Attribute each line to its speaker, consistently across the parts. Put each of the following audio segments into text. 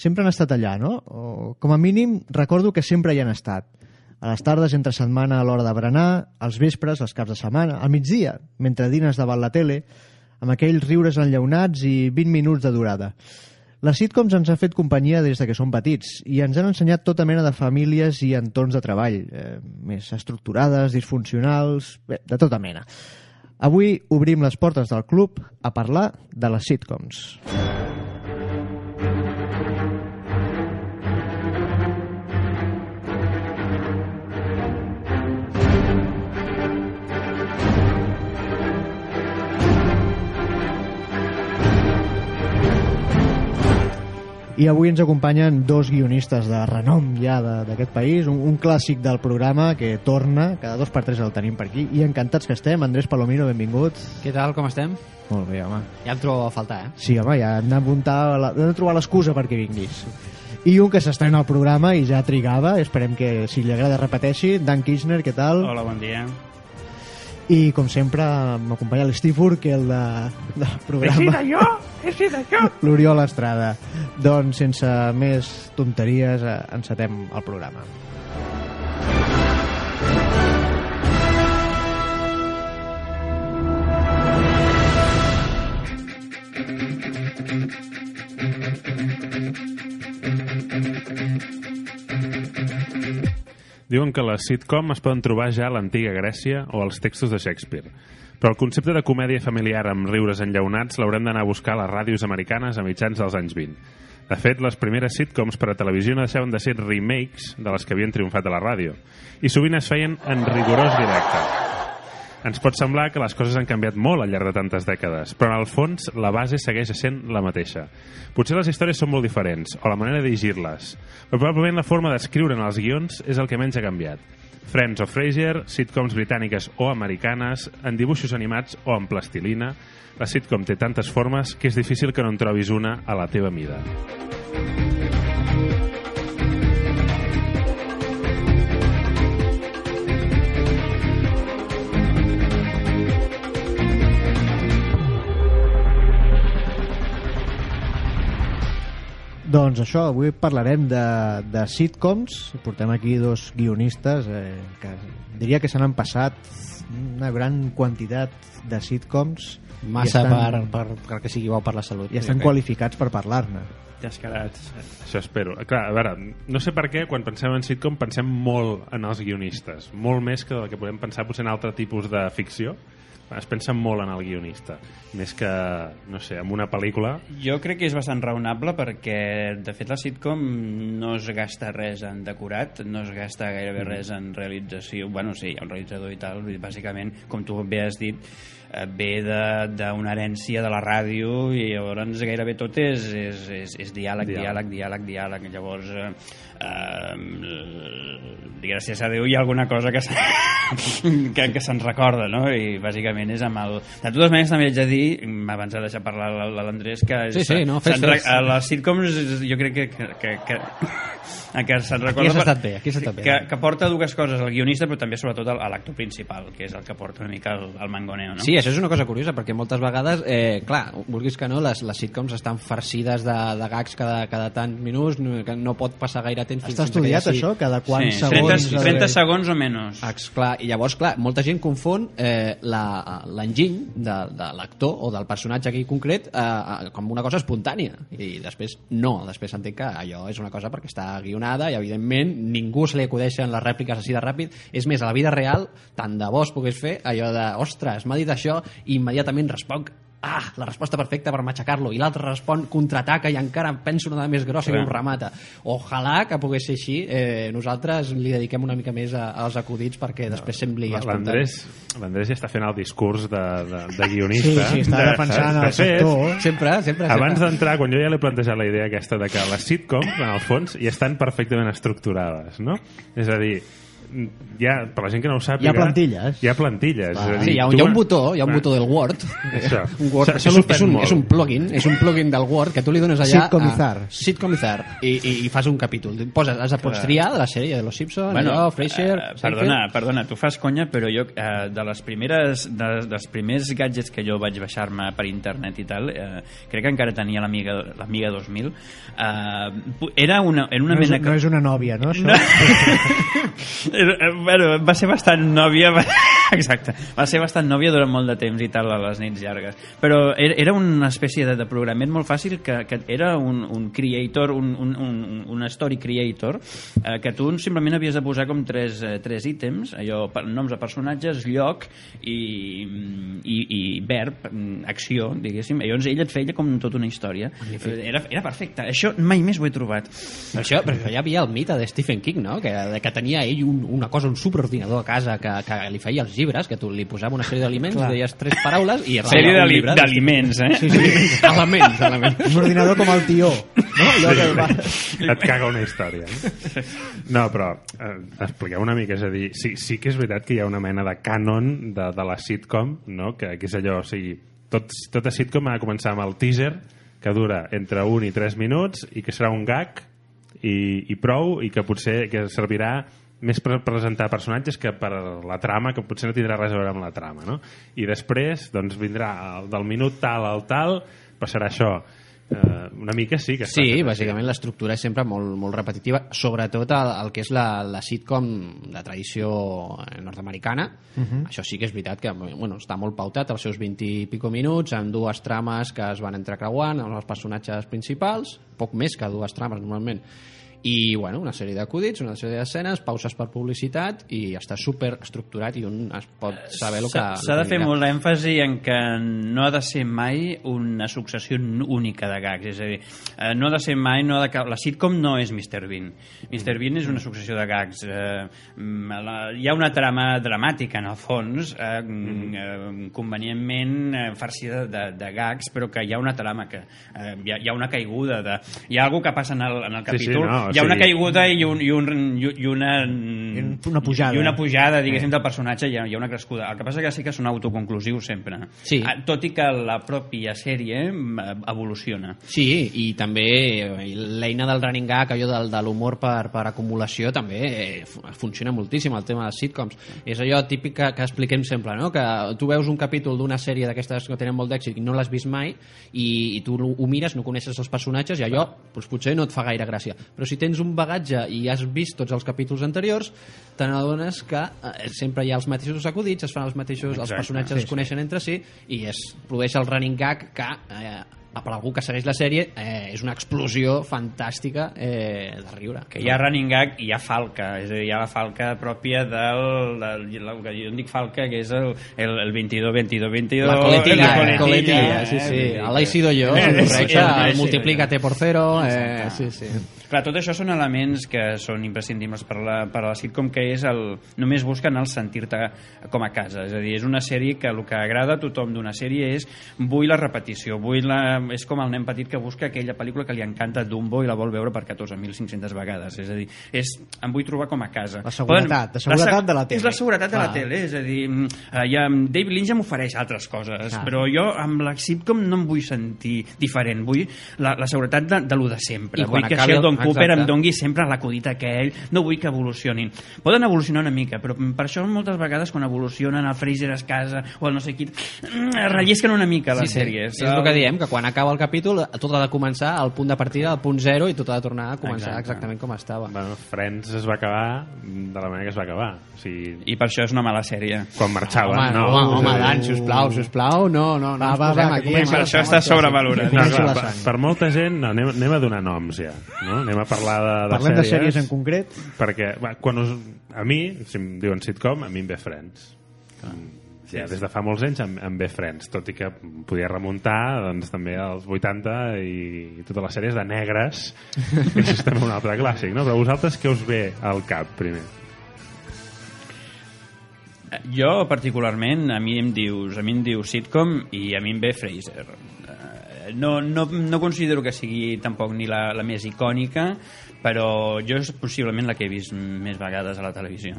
Speaker 1: Sempre han estat allà, no? O, com a mínim, recordo que sempre hi han estat. A les tardes, entre setmana, a l'hora de berenar, als vespres, als caps de setmana, al migdia, mentre dines davant la tele, amb aquells riures enllaunats i 20 minuts de durada. Les sitcoms ens han fet companyia des de que som petits i ens han ensenyat tota mena de famílies i entorns de treball, eh, més estructurades, disfuncionals, bé, de tota mena. Avui obrim les portes del club a parlar de les sitcoms. I avui ens acompanyen dos guionistes de renom ja de- d'aquest país, un, un clàssic del programa que torna, cada dos per tres el tenim per aquí, i encantats que estem. Andrés Palomino, benvingut.
Speaker 2: Què tal, com estem?
Speaker 1: Molt bé, home.
Speaker 2: Ja em trobo a faltar, eh?
Speaker 1: Sí, home, ja hem d'apuntar, la- hem de trobar l'excusa perquè vinguis. I un que s'estrena al programa i ja trigava, esperem que si li agrada repeteixi, Dan Kirchner, què tal?
Speaker 3: Hola, bon dia.
Speaker 1: I com sempre m'acompanya l'Steve Urkel de, del programa.
Speaker 3: jo? He sido jo?
Speaker 1: l'Oriol Estrada. Doncs sense més tonteries eh, encetem el programa.
Speaker 4: Diuen que les sitcom es poden trobar ja a l'antiga Grècia o als textos de Shakespeare. Però el concepte de comèdia familiar amb riures enllaunats l'haurem d'anar a buscar a les ràdios americanes a mitjans dels anys 20. De fet, les primeres sitcoms per a televisió no deixaven de ser remakes de les que havien triomfat a la ràdio, i sovint es feien en rigorós directe. Ens pot semblar que les coses han canviat molt al llarg de tantes dècades, però en el fons la base segueix sent la mateixa. Potser les històries són molt diferents, o la manera de llegir-les, però probablement la forma d'escriure en els guions és el que menys ha canviat. Friends o Frasier, sitcoms britàniques o americanes, en dibuixos animats o en plastilina, la sitcom té tantes formes que és difícil que no en trobis una a la teva mida.
Speaker 1: Doncs això, avui parlarem de, de sitcoms. Portem aquí dos guionistes eh, que diria que se n'han passat una gran quantitat de sitcoms
Speaker 2: Massa
Speaker 1: estan,
Speaker 2: per, per, perquè sigui bo per la salut.
Speaker 1: i estan
Speaker 2: crec.
Speaker 1: qualificats per parlar-ne.
Speaker 3: Descarats.
Speaker 4: Això espero. Clar, a veure, no sé per què quan pensem en sitcom pensem molt en els guionistes, molt més que el que podem pensar potser en altre tipus de ficció. Es pensa molt en el guionista, més que, no sé, en una pel·lícula.
Speaker 3: Jo crec que és bastant raonable perquè, de fet, la sitcom no es gasta res en decorat, no es gasta gairebé res en realització. Bueno, sí, hi ha un realitzador i tal, bàsicament, com tu bé has dit, eh, ve de- d'una herència de la ràdio i llavors gairebé tot és, és, és, és diàleg,
Speaker 4: Diàleg.
Speaker 3: diàleg, diàleg, diàleg. Llavors, eh, eh, gràcies a Déu hi ha alguna cosa que, se- que, que se'n recorda, no? I bàsicament és amb el... De totes maneres també haig de dir, abans de deixar parlar l'Andrés, que...
Speaker 2: Sí, sí, no, fes, fes.
Speaker 3: A les sitcoms jo crec que, que, que, que, que se'n recorda...
Speaker 2: Aquí has estat bé, aquí has estat bé.
Speaker 3: Que, que porta dues coses, el guionista, però també sobretot el- a l'actor principal, que és el que porta una mica el, el mangoneo, no?
Speaker 2: Sí, això és una cosa curiosa, perquè moltes vegades, eh, clar, vulguis que no, les, les sitcoms estan farcides de, de gags cada, cada tants minuts, no, que no pot passar gaire temps fins
Speaker 1: Està
Speaker 2: fins que
Speaker 1: estudiat això? Cada quants
Speaker 3: sí,
Speaker 1: segons...
Speaker 3: 30, 30 segons o menys.
Speaker 2: Ex, clar, I llavors, clar, molta gent confon eh, la- l'enginy de, de l'actor o del personatge aquí concret eh, eh, com una cosa espontània. I després no, després s'entén que allò és una cosa perquè està guionada i, evidentment, ningú se li acudeixen les rèpliques així de ràpid. És més, a la vida real, tant de bo es pogués fer allò de, ostres, m'ha dit això i immediatament responc ah, la resposta perfecta per matxacar-lo, i l'altre respon, contraataca i encara pensa una dada més grossa i
Speaker 4: Clar.
Speaker 2: ho remata. Ojalà que pogués ser així. Eh, nosaltres li dediquem una mica més a, als acudits perquè després sembli.
Speaker 4: L'Andrés l'Andrés ja està fent el discurs de, de, de
Speaker 1: Sí,
Speaker 4: guionista.
Speaker 1: sí, està
Speaker 4: de,
Speaker 1: defensant
Speaker 4: de
Speaker 1: el
Speaker 4: fet,
Speaker 1: sector.
Speaker 2: Sempre, sempre,
Speaker 4: Abans d'entrar, quan jo ja l'he plantejat la idea aquesta de que les sitcoms, en el fons, ja estan perfectament estructurades, no? És a dir, ja, per la gent que no ho sàpiga...
Speaker 1: Hi ha plantilles.
Speaker 4: Hi ha plantilles. és a dir,
Speaker 2: Sí, hi ha,
Speaker 4: tu-
Speaker 2: hi ha un botó, hi ha un
Speaker 4: Ah,
Speaker 2: botó del Word.
Speaker 4: Això.
Speaker 2: un Word és, un, és, un,
Speaker 4: molt.
Speaker 2: és un plugin, és un plugin del Word que tu li dones allà
Speaker 1: Sitcomizar.
Speaker 2: a Sitcomizar i, i, i fas un capítol. Poses, has de pots triar de la sèrie de Los Simpsons,
Speaker 3: Bueno,
Speaker 2: allò, Frasier...
Speaker 3: eh, perdona, perdona, tu fas conya, però jo, eh, de les primeres, de, dels primers gadgets que jo vaig baixar-me per internet i tal, eh, crec que encara tenia l'Amiga l'Amiga 2000, eh, era una, era una
Speaker 1: No és,
Speaker 3: mena...
Speaker 1: no és una nòvia, no? Això?
Speaker 3: No. Bueno, va ser bastant nòvia exacte, va ser bastant nòvia durant molt de temps i tal a les nits llargues. Però era, una espècie de, de programet molt fàcil que, que era un, un creator un, un, un, un story creator eh, que tu simplement havies de posar com tres, eh, tres ítems allò, noms de personatges, lloc i, i, i verb mm, acció, diguéssim, i llavors ell et feia com tota una història. Era, era perfecte, això mai més ho he trobat.
Speaker 2: Però això, però això ja havia el mite de Stephen King, no? Que, que tenia ell un, una cosa, un superordinador a casa que, que li feia els llibres, que tu li posava una sèrie d'aliments, deies tres paraules i...
Speaker 3: sèrie d'aliments, eh?
Speaker 2: Sí, sí, elements, elements.
Speaker 1: Un ordinador com el tió. No? Allò que va...
Speaker 4: et caga una història. No, no però eh, expliqueu una mica, és a dir, sí, sí que és veritat que hi ha una mena de cànon de, de la sitcom, no? que, que és allò, o sigui, tot, tota sitcom ha de començar amb el teaser, que dura entre un i tres minuts i que serà un gag i, i prou i que potser que servirà més per presentar personatges que per la trama, que potser no tindrà res a veure amb la trama, no? I després, doncs, vindrà el, del minut tal al tal, passarà això. Eh, una mica sí que està
Speaker 2: Sí, bàsicament l'estructura és sempre molt, molt repetitiva, sobretot el, el que és la, la sitcom de tradició nord-americana. Uh -huh. Això sí que és veritat que bueno, està molt pautat, els seus 20 i pico minuts, amb dues trames que es van entrecreuant amb els personatges principals, poc més que dues trames normalment, i bueno, una sèrie d'acudits, una sèrie d'escenes, pauses per publicitat i està super estructurat i un es pot saber el que...
Speaker 3: S'ha de fer molt èmfasi en que no ha de ser mai una successió única de gags, és a dir, eh, no ha de ser mai, no ha de, la sitcom no és Mr. Bean. Mr. Bean és una successió de gags. Eh, mm, hi ha una trama dramàtica, en el fons, eh, mm. convenientment farcida de, de gags, però que hi ha una trama, que hi, ha, hi ha una caiguda, de, hi ha alguna que passa en el, en el
Speaker 4: Sí, sí,
Speaker 3: capítol,
Speaker 4: no,
Speaker 3: hi ha una caiguda i, un, i, un, i una...
Speaker 1: I un- una pujada.
Speaker 3: I una pujada, diguéssim, del personatge, hi ha, hi ha una crescuda. El que passa que sí que són autoconclusius sempre.
Speaker 2: Sí.
Speaker 3: Ah, Tot i que la pròpia sèrie mm, evoluciona.
Speaker 2: Sí, i també eh, l'eina del running gag, allò del, de l'humor per, per acumulació, també eh, fu- funciona moltíssim, el tema dels sitcoms. És allò típic que, que expliquem sempre, no? que tu veus un capítol d'una sèrie d'aquestes que tenen molt d'èxit i no l'has vist mai, i, i tu ho mires, no coneixes els personatges, i allò doncs, potser no et fa gaire gràcia. Però si tens un bagatge i has vist tots els capítols anteriors, te n'adones que eh, sempre hi ha els mateixos acudits, es fan els mateixos, els
Speaker 3: Exacte.
Speaker 2: personatges es coneixen entre si, i es produeix el running gag que... Eh, per algú que segueix la sèrie eh, és una explosió fantàstica eh, de riure
Speaker 3: Que hi ha running gag i hi ha falca, és a dir, hi ha la falca pròpia del, del, del que jo en dic falca, que és el, el, el 22, 22, 22...
Speaker 2: la coletilla,
Speaker 3: la
Speaker 2: eh, coletilla, sí,
Speaker 3: eh,
Speaker 2: sí.
Speaker 3: dir
Speaker 2: A l'he sido jo,
Speaker 3: Eh,
Speaker 2: correcte,
Speaker 3: sí,
Speaker 2: el
Speaker 3: sí,
Speaker 2: multiplícate por cero, eh, sí, sí.
Speaker 3: Clar, tot això són elements que són imprescindibles per la, per a la sitcom, que és el... Només busquen el sentir-te com a casa. És a dir, és una sèrie que el que agrada a tothom d'una sèrie és vull la repetició, vull la... És com el nen petit que busca aquella pel·lícula que li encanta Dumbo i la vol veure per 14.500 vegades. És a dir, és, em vull trobar com a casa.
Speaker 1: La seguretat, la seguretat
Speaker 3: seg-
Speaker 1: de la tele.
Speaker 3: És la seguretat de la
Speaker 1: Clar.
Speaker 3: tele, és a dir, mm, eh, ja, David Lynch ja m'ofereix altres coses,
Speaker 1: Clar.
Speaker 3: però jo amb la sitcom no em vull sentir diferent, vull la, la seguretat de, de lo de sempre.
Speaker 2: I
Speaker 3: vull que Sheldon Cooper
Speaker 2: exacte.
Speaker 3: em doni sempre l'acudit aquell, no vull que evolucionin. Poden evolucionar una mica, però per això moltes vegades quan evolucionen el Fraser es casa o el no sé qui, rellisquen una mica les sèries.
Speaker 2: És el que diem, que quan acaba el capítol tot ha de començar al punt de partida, al punt zero, i tot ha de tornar a començar
Speaker 3: Exacte.
Speaker 2: exactament com estava.
Speaker 4: Bueno, Friends es va acabar de la manera que es va acabar. O sigui,
Speaker 3: I per això és una mala sèrie.
Speaker 4: quan marxava...
Speaker 2: Home,
Speaker 4: no,
Speaker 2: home, home,
Speaker 4: a
Speaker 2: Dan, sisplau, sisplau, no, no, no
Speaker 1: Va,
Speaker 2: ens
Speaker 1: va,
Speaker 2: posem
Speaker 1: va,
Speaker 2: aquí.
Speaker 3: Per això està sobrevalorat.
Speaker 4: No, clar, per, per molta gent, no, anem, anem a donar noms ja. No? Anem a parlar de, de
Speaker 1: Parlem de sèries en concret.
Speaker 4: Perquè va, quan us, a mi, si em diuen sitcom, a mi em ve Friends. ja des de fa molts anys amb, amb bé Friends, tot i que podia remuntar doncs, també als 80 i totes les sèries de negres, que és també un altre clàssic, no? Però vosaltres què us ve al cap, primer?
Speaker 3: Jo, particularment, a mi em dius, a mi em dius sitcom i a mi em ve Fraser. No, no, no considero que sigui tampoc ni la, la més icònica, però jo és possiblement la que he vist més vegades a la televisió.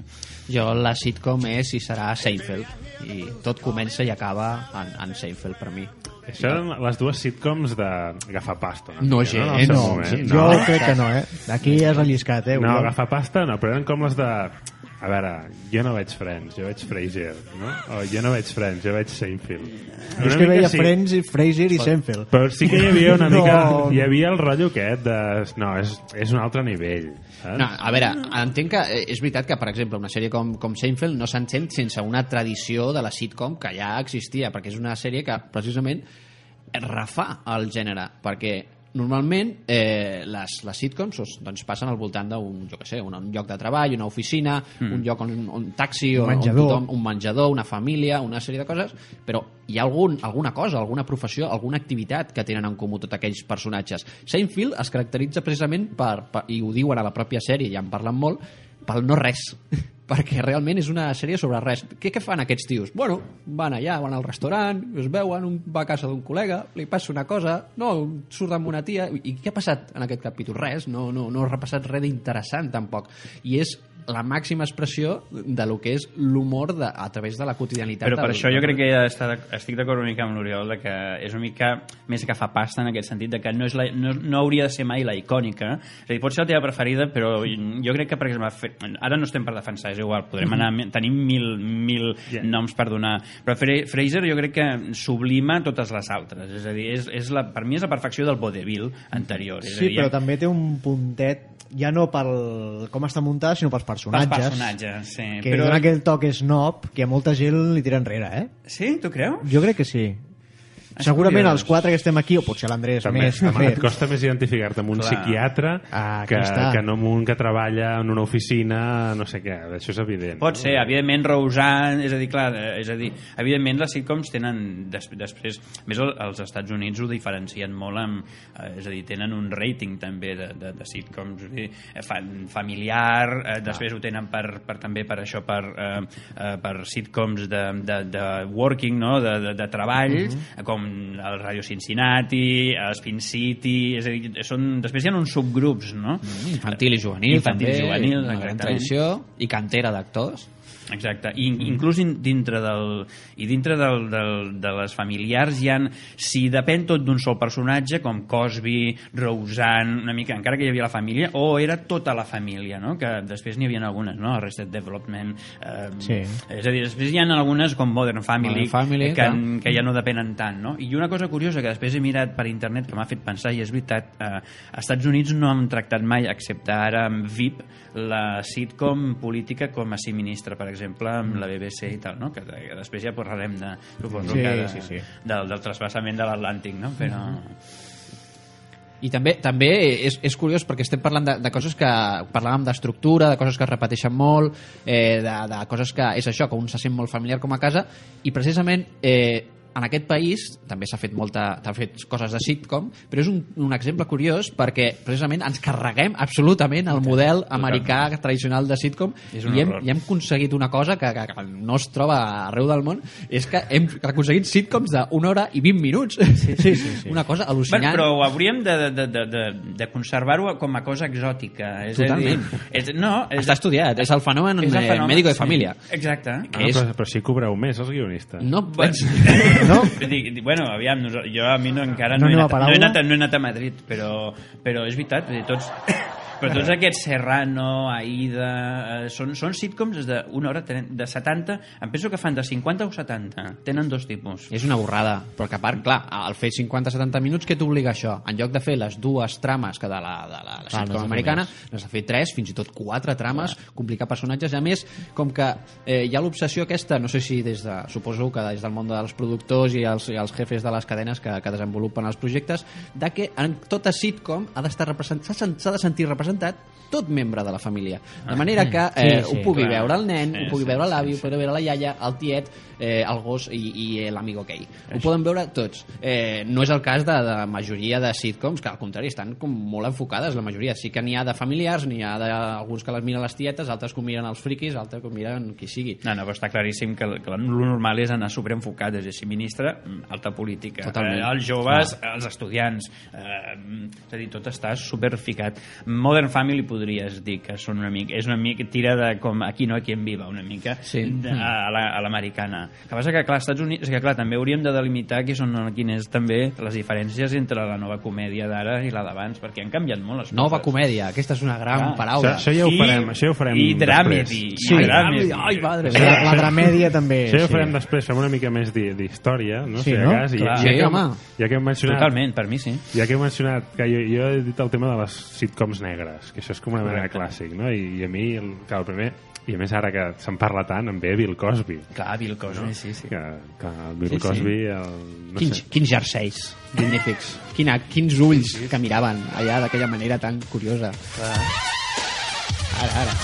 Speaker 2: Jo la sitcom és i serà Seinfeld i tot comença i acaba en, en Seinfeld per mi.
Speaker 4: Això eren les dues sitcoms de Gafapasta. una
Speaker 2: No, gens,
Speaker 4: el seu
Speaker 1: No,
Speaker 4: moment.
Speaker 1: jo crec que no, eh? Aquí has alliscat, eh?
Speaker 4: No,
Speaker 1: Jo-
Speaker 4: Gafapasta no, però eren com les de... A veure, jo no veig Friends, jo veig Frasier, no? O jo no veig Friends, jo veig Seinfeld.
Speaker 1: Jo és que veia Friends, i Fraser i Seinfeld.
Speaker 4: Però sí que hi havia una
Speaker 1: No.
Speaker 4: mica... Hi havia el rotllo aquest de... No, és, és un altre nivell. Saps?
Speaker 2: No, a veure, entenc que eh, és veritat que, per exemple, una sèrie com, com Seinfeld no s'entén sense una tradició de la sitcom que ja existia, perquè és una sèrie que precisament refà el gènere, perquè normalment eh, les, les sitcoms doncs, doncs passen al voltant d'un jo què sé, un, un lloc de treball, una oficina, mm. un lloc on, on taxi,
Speaker 1: Un
Speaker 2: on,
Speaker 1: menjador.
Speaker 2: on tothom, un menjador, una família, una sèrie de coses, però hi ha algun, alguna cosa, alguna professió, alguna activitat que tenen en comú tots aquells personatges. Seinfeld es caracteritza precisament per, per i ho diuen a la pròpia sèrie, ja en parlen molt, pel no res perquè realment és una sèrie sobre res. Què, què fan aquests tios? Bueno, van allà, van al restaurant, es veuen, un va a casa d'un col·lega, li passa una cosa, no, surt amb una tia... I què ha passat en aquest capítol? Res, no, no, no ha repassat res d'interessant tampoc. I és la màxima expressió de lo que és l'humor a través de la quotidianitat.
Speaker 3: Però per
Speaker 2: del-
Speaker 3: això jo crec que d'estar- estic d'acord una mica amb l'Oriol de que és una mica més que fa pasta en aquest sentit de que no, és la, no, no hauria de ser mai la icònica és a dir, pot ser la teva preferida però jo crec que per exemple ara no estem per defensar, és igual, podrem anar tenim mil, mil
Speaker 4: Yeah.
Speaker 3: noms per donar però Fra- Fraser jo crec que sublima totes les altres és a dir, és, és la, per mi és la perfecció del vodevil anterior és a
Speaker 1: Sí,
Speaker 3: dir,
Speaker 1: però
Speaker 3: ja-
Speaker 1: també té un puntet ja no pel com està muntat, sinó pels
Speaker 3: pels
Speaker 1: personatges.
Speaker 3: personatges sí.
Speaker 1: Que
Speaker 3: però...
Speaker 1: dona aquell toc snob que a molta gent li tira enrere, eh?
Speaker 3: sí, tu creus?
Speaker 1: Jo crec que sí. Segurament els quatre que estem aquí, o potser l'Andrés
Speaker 4: També,
Speaker 1: més,
Speaker 4: home,
Speaker 1: també.
Speaker 4: et costa més identificar-te amb un
Speaker 3: Clar.
Speaker 4: psiquiatre
Speaker 1: Ah,
Speaker 4: que,
Speaker 1: està.
Speaker 4: que no amb un que treballa en una oficina, no sé què, això és evident.
Speaker 3: Pot ser, evidentment, Roseanne, és a dir, clar, és a dir, evidentment les sitcoms tenen, des, després, més el- als Estats Units ho diferencien molt amb, eh, és a dir, tenen un rating també de, de, de sitcoms, és a dir, eh, fan familiar, eh, després ho tenen per, per, també per això, per, eh, eh, per sitcoms de, de, de working, no?, de, de, de treballs, com el Radio Cincinnati, el Spin City, és a dir, són, després hi ha uns subgrups, no?
Speaker 2: Infantil i juvenil,
Speaker 3: Infantil i
Speaker 2: també,
Speaker 3: juvenil,
Speaker 2: una gran tradició, i cantera d'actors.
Speaker 3: Exacte, I, inclús in, dintre del i dintre del, del, de les familiars hi han, si depèn tot d'un sol personatge com Cosby, Roseanne una mica, encara que hi havia la família o era tota la família, no? que després n'hi havia algunes, no? Arrested Development eh,
Speaker 1: Sí.
Speaker 3: és a dir, després hi ha algunes com Modern Family,
Speaker 2: Modern Family,
Speaker 3: que,
Speaker 2: clar.
Speaker 3: que ja no depenen tant no? i una cosa curiosa que després he mirat per internet que m'ha fet pensar i és veritat eh, als Estats Units no han tractat mai excepte ara amb VIP la sitcom política com a si ministre per exemple amb la BBC i tal no? que, que després ja parlarem de, suposo
Speaker 1: Sí,
Speaker 3: que de,
Speaker 1: sí, sí.
Speaker 3: Del, del trasbassament de l'Atlàntic no? però
Speaker 2: I també també és, és curiós perquè estem parlant de, de coses que parlàvem d'estructura, de coses que es repeteixen molt, eh, de, de coses que és això, que un se sent molt familiar com a casa i precisament eh, en aquest país també s'ha fet molta s'ha fet coses de sitcom, però és un, un exemple curiós perquè precisament ens carreguem absolutament el model americà tradicional de sitcom
Speaker 3: És un
Speaker 2: i hem, i hem aconseguit una cosa que, que, que no es troba arreu del món és que hem aconseguit sitcoms d'una hora i 20 minuts sí, sí, sí, sí. una cosa al·lucinant
Speaker 3: Bueno, però ho hauríem de, de, de, de, de conservar-ho com a cosa exòtica. És
Speaker 2: Totalment.
Speaker 3: A dir, és, no, és,
Speaker 2: Està estudiat, és el fenomen,
Speaker 3: és el
Speaker 2: eh,
Speaker 3: fenomen,
Speaker 2: mèdico de
Speaker 3: sí.
Speaker 2: família.
Speaker 3: Exacte.
Speaker 4: Ah,
Speaker 2: que és-
Speaker 4: però, però sí cobreu més, els guionistes.
Speaker 2: No
Speaker 3: Bueno.
Speaker 1: No?
Speaker 3: Dic, bueno, aviam, jo a mi no, encara
Speaker 1: No
Speaker 3: no, he anat, no, he anat, no he anat a Madrid, però, però és veritat, tots, però tots aquests Serrano, Aida, eh, són, són sitcoms d'una hora, de 70, em penso que fan de 50 o 70, tenen dos tipus.
Speaker 2: És una borrada, però que a part, clar, al fer 50-70 minuts, què t'obliga això? En lloc de fer les dues trames que de la, de la, la sitcom
Speaker 1: fer
Speaker 2: americana, n'has de fer tres, fins i tot quatre trames, complicar personatges, i a més, com que eh, hi ha l'obsessió aquesta, no sé si des de, suposo que des del món dels productors i els, i els jefes de les cadenes que, que desenvolupen els projectes, de que en tota sitcom ha d'estar representat, s'ha de sentir representat representat tot membre de la família. De manera que eh,
Speaker 3: Sí, sí,
Speaker 2: ho pugui
Speaker 3: clar.
Speaker 2: veure el nen,
Speaker 3: Sí,
Speaker 2: ho pugui
Speaker 3: sí,
Speaker 2: veure
Speaker 3: sí,
Speaker 2: l'avi,
Speaker 3: sí.
Speaker 2: ho pugui veure la iaia, el tiet, eh, el gos i, i l'amigo aquell. Ho poden veure tots. Eh, no és el cas de, de la majoria de sitcoms, que al contrari estan com molt enfocades, la majoria. Sí que n'hi ha de familiars, n'hi ha d'alguns que les miren les tietes, altres que miren els friquis, altres que miren qui sigui.
Speaker 3: No, no, però està claríssim que, que el normal és anar superenfocat, és a dir, si ministre, mm, alta política.
Speaker 2: Totalment.
Speaker 3: Eh, els joves, els estudiants, eh, és a dir, tot està superficat. Modern Family podries dir que són una mica, és una mica, tira de com aquí no, aquí en viva, una mica,
Speaker 2: Sí.
Speaker 3: de, a la- a l'americana. El que passa que, clar, als Estats Units, és que, clar, també hauríem de delimitar qui són quines també les diferències entre la nova comèdia d'ara i la d'abans, perquè han canviat molt les
Speaker 2: Nova
Speaker 3: coses.
Speaker 2: comèdia, aquesta és una gran
Speaker 3: Ah,
Speaker 4: Això,
Speaker 2: paraula.
Speaker 4: això ja ho
Speaker 3: I-
Speaker 4: farem, això ja ho farem
Speaker 3: I dramedy.
Speaker 1: Sí.
Speaker 3: I dramedy.
Speaker 2: Ai, madre
Speaker 1: La, la dramèdia també.
Speaker 4: Això ja ho
Speaker 1: sí.
Speaker 4: farem després, fem una mica més d'història, no?
Speaker 1: Sí,
Speaker 4: si
Speaker 1: no?
Speaker 4: cas, i ja,
Speaker 2: Sí,
Speaker 4: que,
Speaker 2: home.
Speaker 4: ja que hem mencionat
Speaker 3: Totalment, per mi sí.
Speaker 4: Ja que he mencionat que jo, jo he dit el tema de les sitcoms negres, que això és com una mena de clàssic, no? I, i a mi, el, clar, el primer, i a més ara que se'n parla tant, em ve Bill Cosby.
Speaker 3: Clar, Bill Cosby, sí, sí.
Speaker 4: Que, que el Bill
Speaker 3: Sí, sí.
Speaker 4: Cosby, el, no
Speaker 2: Quins,
Speaker 4: sé,
Speaker 2: quins jerseis magnífics. Quina, quins ulls que miraven allà d'aquella manera tan curiosa. Ara, ara.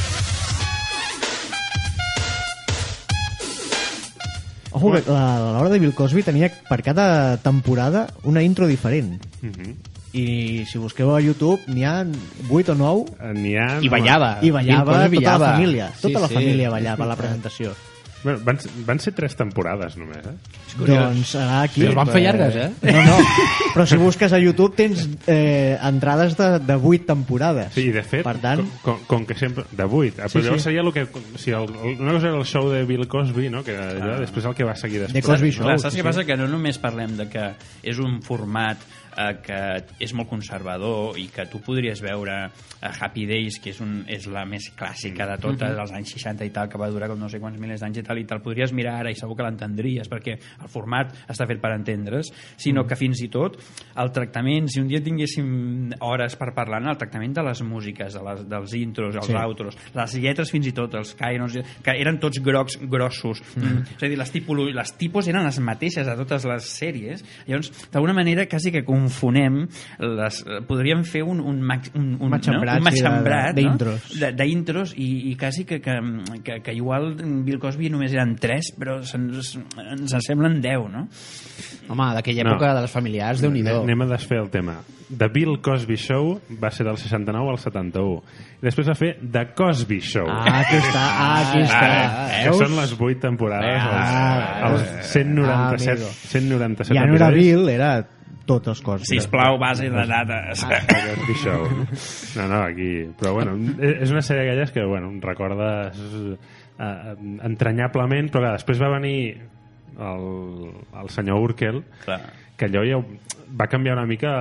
Speaker 1: Ojo, que l'hora de Bill Cosby tenia per cada temporada una intro diferent.
Speaker 4: Mhm.
Speaker 1: I si busqueu a YouTube n'hi ha 8 o 9
Speaker 4: Eh, n'hi ha...
Speaker 2: I ballava.
Speaker 1: i ballava tota la
Speaker 2: ballava.
Speaker 1: família.
Speaker 2: Sí,
Speaker 1: Tota la
Speaker 2: sí.
Speaker 1: família ballava a la presentació.
Speaker 4: Bueno, van, van ser tres temporades només, eh?
Speaker 1: Doncs serà aquí.
Speaker 2: Les van fer llargues, eh?
Speaker 1: No, no. Però si busques a YouTube tens eh, entrades de, de 8 temporades.
Speaker 4: Sí, i de fet,
Speaker 1: Per tant,
Speaker 4: com, com, com que sempre... De 8. Ah,
Speaker 1: Sí,
Speaker 4: però llavors
Speaker 1: sí.
Speaker 4: seria el que... Sigui, el, una cosa era el show de Bill Cosby, no? Que allò, després el que va seguir després.
Speaker 1: Cosby Show.
Speaker 3: Clar, saps
Speaker 1: sí,
Speaker 3: què passa? Que no només parlem de que és un format eh, que és molt conservador i que tu podries veure a Happy Days, que és, un, és la més clàssica de totes, dels anys 60 i tal, que va durar com no sé quants milers d'anys i tal, i te'l podries mirar ara i segur que l'entendries, perquè el format està fet per entendre's, sinó que fins i tot el tractament, si un dia tinguéssim hores per parlar, el tractament de les músiques, de les, dels intros, els
Speaker 1: Sí.
Speaker 3: outros, les lletres fins i tot, els cairons, que eren tots grocs, grossos. Mm. És a dir, les, tipolo, les tipos eren les mateixes a totes les sèries. Llavors, d'alguna manera, quasi que confonem, les, podríem fer un, un, max, un, un,
Speaker 1: Matxembrat,
Speaker 3: no? un matxembrat no?
Speaker 1: d'intros.
Speaker 3: D'intros i, i quasi que, que, que, que igual Bill Cosby només eren 3 però se'ns ens en semblen 10 no?
Speaker 2: Home, d'aquella
Speaker 4: No.
Speaker 2: època de les familiars, déu nhi
Speaker 4: Anem- a desfer el tema. The Bill Cosby Show va ser del 69 al 71. I després va fer The Cosby Show.
Speaker 1: Ah, aquí està, ah, aquí està.
Speaker 4: Ara, que són les 8 temporades,
Speaker 1: Ah,
Speaker 4: els, els 197,
Speaker 1: amigo.
Speaker 4: 197
Speaker 1: Ja no era. Bill, era tots els cos.
Speaker 3: Sisplau, base de dades.
Speaker 4: Show. No, no, aquí... Però, bueno, és una sèrie d'aquelles que, bueno, recordes eh, entranyablement, però clar, després va venir el, el senyor Urkel,
Speaker 3: Clar.
Speaker 4: que allò ja va canviar una mica...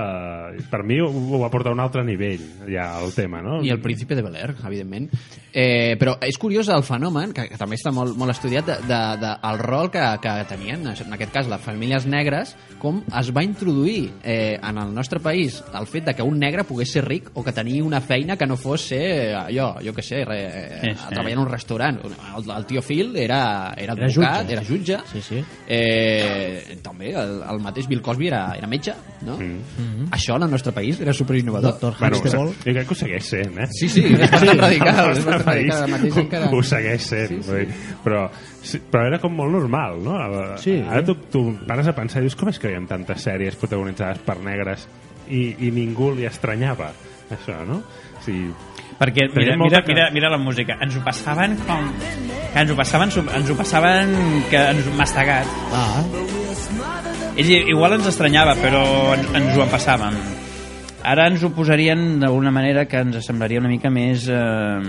Speaker 4: Per mi ho, ho va portar a un altre nivell, ja, el tema, no?
Speaker 2: I el príncipe de Bel Air, evidentment. Eh, però és curiós el fenomen, que, que també està molt, molt estudiat, de, de, de, el rol que, que tenien, en aquest cas, les famílies negres, com es va introduir eh, en el nostre país el fet de que un negre pogués ser ric o que tenia una feina que no fos ser allò, jo què sé, re,
Speaker 3: Sí,
Speaker 2: sí,
Speaker 3: sí.
Speaker 2: treballar en un restaurant. El, el tio Phil era, era
Speaker 1: Era
Speaker 2: advocat,
Speaker 1: jutge.
Speaker 2: era jutge.
Speaker 1: Sí, sí.
Speaker 2: Eh, també el, el mateix Bill Cosby era, era metge, no? Mm. Això en el nostre país era superinnovador.
Speaker 1: Doctor
Speaker 4: Bueno,
Speaker 1: Huxtable.
Speaker 4: jo crec que ho segueix sent, eh?
Speaker 2: Sí, sí, és bastant radical.
Speaker 4: Al
Speaker 2: És bastant radical. Mateix encara...
Speaker 4: ho segueix sent, sí, sí. Però, sí, però era com molt normal, no? Ara,
Speaker 1: Sí.
Speaker 4: ara tu, tu pares a pensar i dius com és que hi ha tantes sèries protagonitzades per negres i, i ningú li estranyava això, no? O sigui,
Speaker 3: perquè mira, mira, mira, mira la música ens ho passaven com que ens ho passaven, ens ho passaven que ens ho mastegat
Speaker 1: Ah,
Speaker 3: Ells igual ens estranyava, però ens, ens ho passàvem. Ara ens ho posarien d'alguna manera que ens semblaria una mica més eh,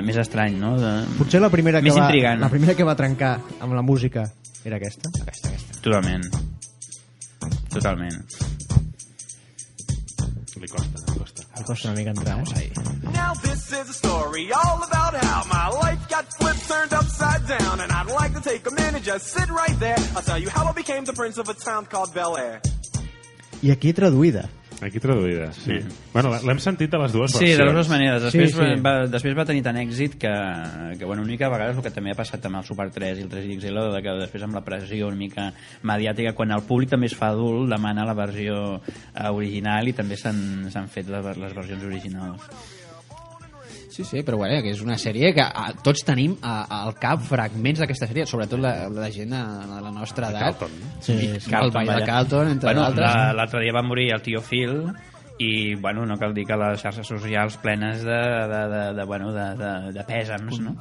Speaker 3: més estrany, no? De...
Speaker 1: potser la primera, que
Speaker 3: Més
Speaker 1: va,
Speaker 3: intrigant.
Speaker 1: la primera que va trencar amb la música era aquesta. Aquesta, aquesta.
Speaker 3: Totalment. Totalment.
Speaker 4: li costa, li costa.
Speaker 1: Em costa una mica entrar. Eh?
Speaker 5: Now this is a story all about how my life got flipped, turned upside down, and I'd like to take a minute, just sit right there. I'll tell you how I became the prince of a town called Bel Air.
Speaker 1: I aquí traduïda.
Speaker 4: Aquí traduïda, sí.
Speaker 3: Sí.
Speaker 4: Bueno, l'hem sentit de les dues
Speaker 3: Sí,
Speaker 4: versions.
Speaker 3: de les dues maneres. Després,
Speaker 1: Sí, sí.
Speaker 3: Va, després va tenir tant èxit que, que bueno, una mica a vegades el que també ha passat amb el Super 3 i el 3XL, de que després amb la pressió una mica mediàtica, quan el públic també es fa adult, demana la versió eh, original i també s'han s'han fet les, les versions originals.
Speaker 2: Sí, sí, però bueno, que és una sèrie que a, tots tenim a, al cap fragments d'aquesta sèrie, sobretot la, la gent de, de la nostra edat.
Speaker 4: Carlton.
Speaker 1: Sí, sí.
Speaker 2: el ball de
Speaker 3: vaja.
Speaker 2: Carlton, entre
Speaker 3: bueno,
Speaker 2: d'altres.
Speaker 3: la- L'altre dia va morir el tio Phil i, bueno, no cal dir que les xarxes socials plenes de, de, de, de, bueno, de, de, de pèsams, no?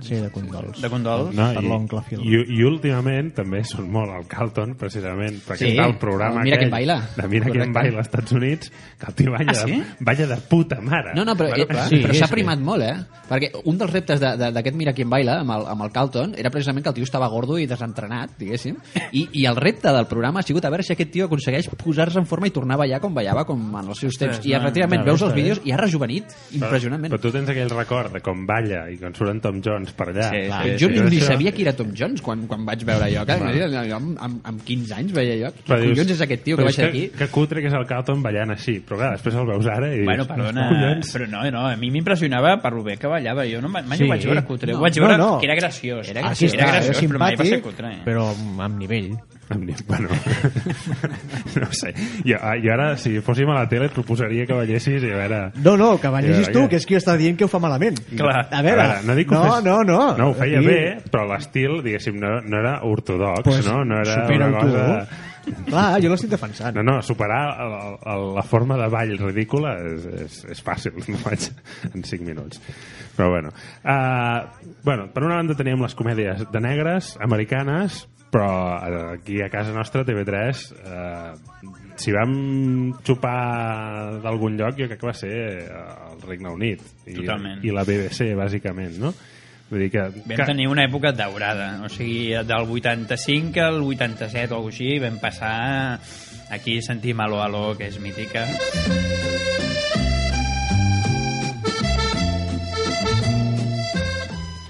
Speaker 1: Sí, de condols.
Speaker 3: De condols.
Speaker 4: No,
Speaker 1: Per l'oncle Phil.
Speaker 4: i, I últimament també són molt al Carlton, precisament, perquè
Speaker 2: Sí,
Speaker 4: està el programa
Speaker 2: el Mira
Speaker 4: aquell
Speaker 2: quién baila.
Speaker 4: de Mira
Speaker 2: Correcte.
Speaker 4: baila als Estats Units, que el tio balla,
Speaker 3: Ah, sí?
Speaker 4: de, balla de puta mare.
Speaker 2: No, no, però,
Speaker 4: Bueno,
Speaker 2: eh,
Speaker 1: sí,
Speaker 2: però s'ha
Speaker 1: és que-
Speaker 2: primat molt, eh? Perquè un dels reptes de- de- d'aquest Mira quién baila amb el, amb el Carlton era precisament que el tio estava gordo i desentrenat, diguéssim, i, i el repte del programa ha sigut a veure si aquest tio aconsegueix posar-se en forma i tornar a ballar com ballava com en els seus temps. I
Speaker 3: no,
Speaker 2: efectivament
Speaker 1: no,
Speaker 2: veus els vídeos i ha rejuvenit impressionantment.
Speaker 4: Però tu tens aquell record de com balla i quan surt en Tom Jones per allà.
Speaker 3: Sí,
Speaker 2: Clar,
Speaker 3: sí,
Speaker 2: jo
Speaker 3: sí,
Speaker 2: ni, ni sabia qui era Tom Jones quan, quan vaig veure allò. Que, jo amb, amb, amb 15 anys veia allò. Qui
Speaker 4: Però dius-
Speaker 2: collons és aquest tio que
Speaker 4: però
Speaker 2: baixa d'aquí?
Speaker 4: Que, que cutre que és el Carlton ballant així. Però clar, després el veus ara i dius...
Speaker 3: Bueno, perdona,
Speaker 4: "Collons".
Speaker 3: però no, no, a mi m'impressionava per lo bé que ballava. Jo no, mai
Speaker 1: Sí.
Speaker 3: ho vaig veure cutre.
Speaker 2: No.
Speaker 3: Ho vaig veure
Speaker 1: No, no.
Speaker 3: que era graciós. Era graciós, era graciós però mai va ser
Speaker 1: simpàtic,
Speaker 3: cutre. eh?
Speaker 1: però amb nivell.
Speaker 4: Em Bueno, no sé. Jo, jo ara, si fóssim a la tele, et proposaria que ballessis i a veure...
Speaker 1: No, no, que ballessis tu, que és qui està dient que ho fa malament.
Speaker 3: Clar.
Speaker 1: A veure,
Speaker 4: A veure, no, dic
Speaker 1: no,
Speaker 4: fes-
Speaker 1: no, no.
Speaker 4: No, ho feia
Speaker 1: Aquí-
Speaker 4: bé, però l'estil, diguéssim, no, no era ortodox,
Speaker 1: Pues,
Speaker 4: no? No era una
Speaker 1: tu.
Speaker 4: cosa...
Speaker 1: Clar, jo l'estic defensant.
Speaker 4: No, no, superar el, el, la forma de ball ridícula és, és, és fàcil, no faig en 5 minuts. Però bueno. Uh, bueno, per una banda teníem les comèdies de negres, americanes, però eh, aquí a casa nostra, TV3, uh, si vam xupar d'algun lloc, jo crec que va ser eh, el Regne Unit. I,
Speaker 3: Totalment.
Speaker 4: I la BBC, bàsicament, no? Vull dir que...
Speaker 3: Vam
Speaker 4: que
Speaker 3: tenir una època daurada, o sigui, del 85 al 87 o alguna així, vam passar aquí sentim Alo Alo, que és mítica.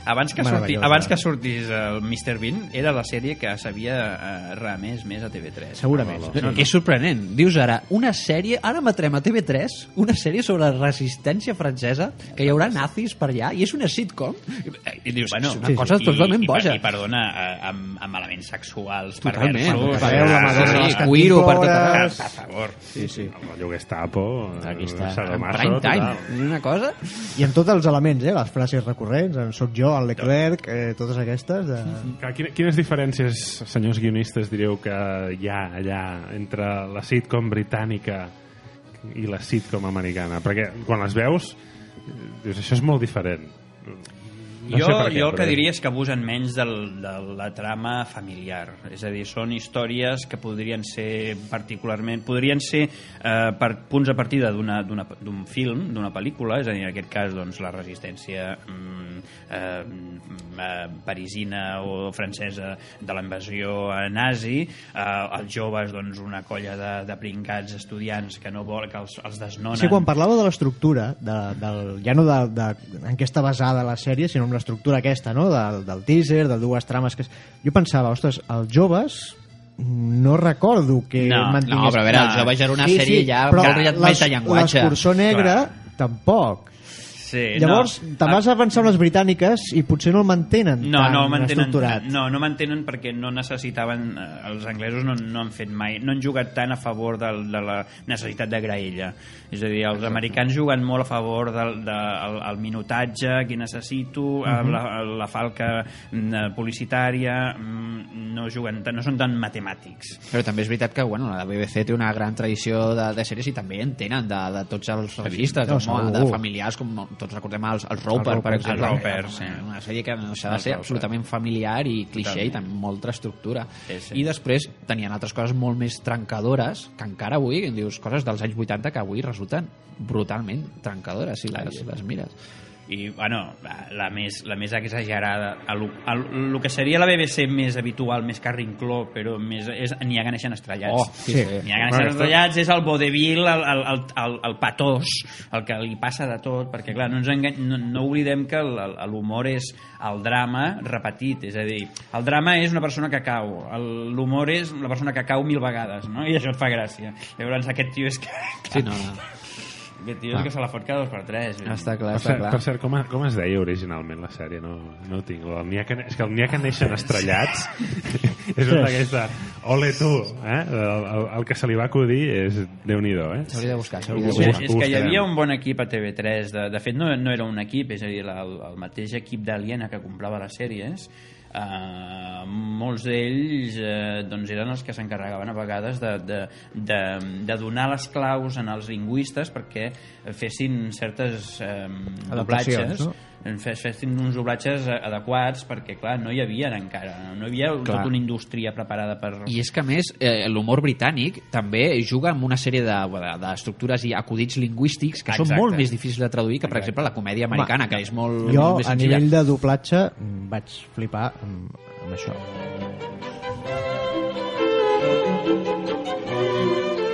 Speaker 3: Abans que, sorti, abans que sortís el Mr. Bean, era la sèrie que s'havia eh, remès més a TV3.
Speaker 1: Segurament.
Speaker 2: No, que és sorprenent. Dius ara, una sèrie, ara emetrem a TV3, una sèrie sobre la resistència francesa, que hi haurà nazis per allà, i és una sitcom. I dius,
Speaker 3: Bueno,
Speaker 2: és una cosa totalment
Speaker 3: i,
Speaker 2: boja.
Speaker 3: I, perdona, eh, amb, amb elements sexuals
Speaker 2: Totalment. Sí,
Speaker 1: les
Speaker 2: cuiro per tot
Speaker 3: Per,
Speaker 2: arreu.
Speaker 3: per favor.
Speaker 1: Sí, sí.
Speaker 4: El Estapo,
Speaker 2: Aquí està, en prime time. una cosa...
Speaker 1: I amb tots els elements, eh? Les frases recurrents, en soc jo, el Leclerc, eh, totes aquestes. De...
Speaker 4: Quina- Quines diferències, senyors guionistes, diríeu que hi ha allà entre la sitcom britànica i la sitcom americana? Perquè quan les veus, eh, dius, això és molt diferent. No
Speaker 3: jo,
Speaker 4: què,
Speaker 3: jo el que
Speaker 4: però-
Speaker 3: diria és que abusen menys del, de la trama familiar. És a dir, són històries que podrien ser particularment... Podrien ser eh, per punts de partida d'una- d'una- d'un film, d'una pel·lícula, és a dir, en aquest cas, doncs, la resistència mm, eh, mm, eh, parisina o francesa de la invasió eh, nazi, eh, els joves, doncs, una colla de, de pringats estudiants que no vol que els, els desnonen.
Speaker 1: Sí, quan parlava de l'estructura, de, del, ja no de, de, en què està basada la sèrie, sinó en l'estructura aquesta, no? del, del teaser, de dues trames... Que... Jo pensava, ostres, els joves no recordo que
Speaker 3: No,
Speaker 1: mantingués...
Speaker 2: no, però a veure, els joves era una sèrie ja
Speaker 1: però les-
Speaker 2: metallenguatge.
Speaker 1: L'escurçó negra, tampoc.
Speaker 3: Sí,
Speaker 1: Llavors,
Speaker 3: no.
Speaker 1: te'n vas a pensar en les britàniques i potser no el mantenen
Speaker 3: no,
Speaker 1: tan
Speaker 3: no el mantenen,
Speaker 1: estructurat.
Speaker 3: no, no mantenen perquè no necessitaven eh, els anglesos no, no han fet mai no han jugat tant a favor del, de la necessitat de graella és a dir, els americans juguen molt a favor del de, el, el minutatge que necessito, uh
Speaker 1: Mhm.
Speaker 3: -huh. la, la falca mm, publicitària mm, no juguen no són tan matemàtics
Speaker 2: Però també és veritat que bueno, la BBC té una gran tradició de, de sèries i també en tenen de, de tots els registres,
Speaker 1: No, segur.
Speaker 2: de familiars, com tots recordem els, els Roper,
Speaker 1: Els
Speaker 2: per exemple.
Speaker 3: els Roper, sí.
Speaker 2: Una sèrie que no s'ha de ser absolutament familiar i cliché i també amb molta estructura.
Speaker 3: Sí, sí.
Speaker 2: I després tenien altres coses molt més trencadores que encara avui, dius, coses dels anys 80 que avui resulten brutalment trencadores si les, les mires.
Speaker 3: I bueno, la, la, més, la més exagerada el, el, el que seria la BBC més habitual, més carrincló però més, és N'hi ha neixen estrellats
Speaker 2: Oh, sí,
Speaker 1: Sí.
Speaker 3: N'hi ha
Speaker 4: esto-
Speaker 3: estrellats és el vodevil el, el, el, el, el patós el que li passa de tot perquè clar, no, ens engany, no, no oblidem que l'humor és el drama repetit és a dir, el drama és una persona que cau l'humor és una persona que cau mil vegades no? i això et fa gràcia llavors aquest tio és que
Speaker 2: Sí, no, no.
Speaker 3: Aquest tio és que se la fot cada dos per tres
Speaker 2: Està clar,
Speaker 4: Per
Speaker 2: està
Speaker 4: cert,
Speaker 2: clar.
Speaker 4: per cert com, com es deia originalment la sèrie? No, no ho tinc. El n'hi ha que, és que el n'hi ha que neixen estrellats és un d'aquesta... Ole tu, eh? El, el, el que se li va acudir és Déu-n'hi-do, eh?
Speaker 2: S'hauria de buscar, s'hauria de buscar.
Speaker 4: buscarem.
Speaker 3: és que hi havia un bon equip a TV3 de, de fet no, no era un equip és a dir, el, el mateix equip d'Aliena que comprava les sèries Uh, molts d'ells uh, doncs eren els que s'encarregaven a vegades de, de, de, de donar les claus en els lingüistes perquè fessin certes
Speaker 1: Adaptacions,
Speaker 3: doblatges
Speaker 1: no?
Speaker 3: Fes, fessin uns doblatges adequats perquè clar, no hi havia encara no hi havia
Speaker 2: Clar.
Speaker 3: tota una indústria preparada per...
Speaker 2: I és que, a més, eh, l'humor britànic també juga amb una sèrie de- de- d'estructures i acudits lingüístics que són
Speaker 3: Exacte.
Speaker 2: molt més difícils de traduir que, per exemple, la comèdia americana, que és molt,
Speaker 1: Jo,
Speaker 2: molt més
Speaker 1: a
Speaker 2: senzilla.
Speaker 1: nivell de doblatge, mm, vaig flipar amb, amb això.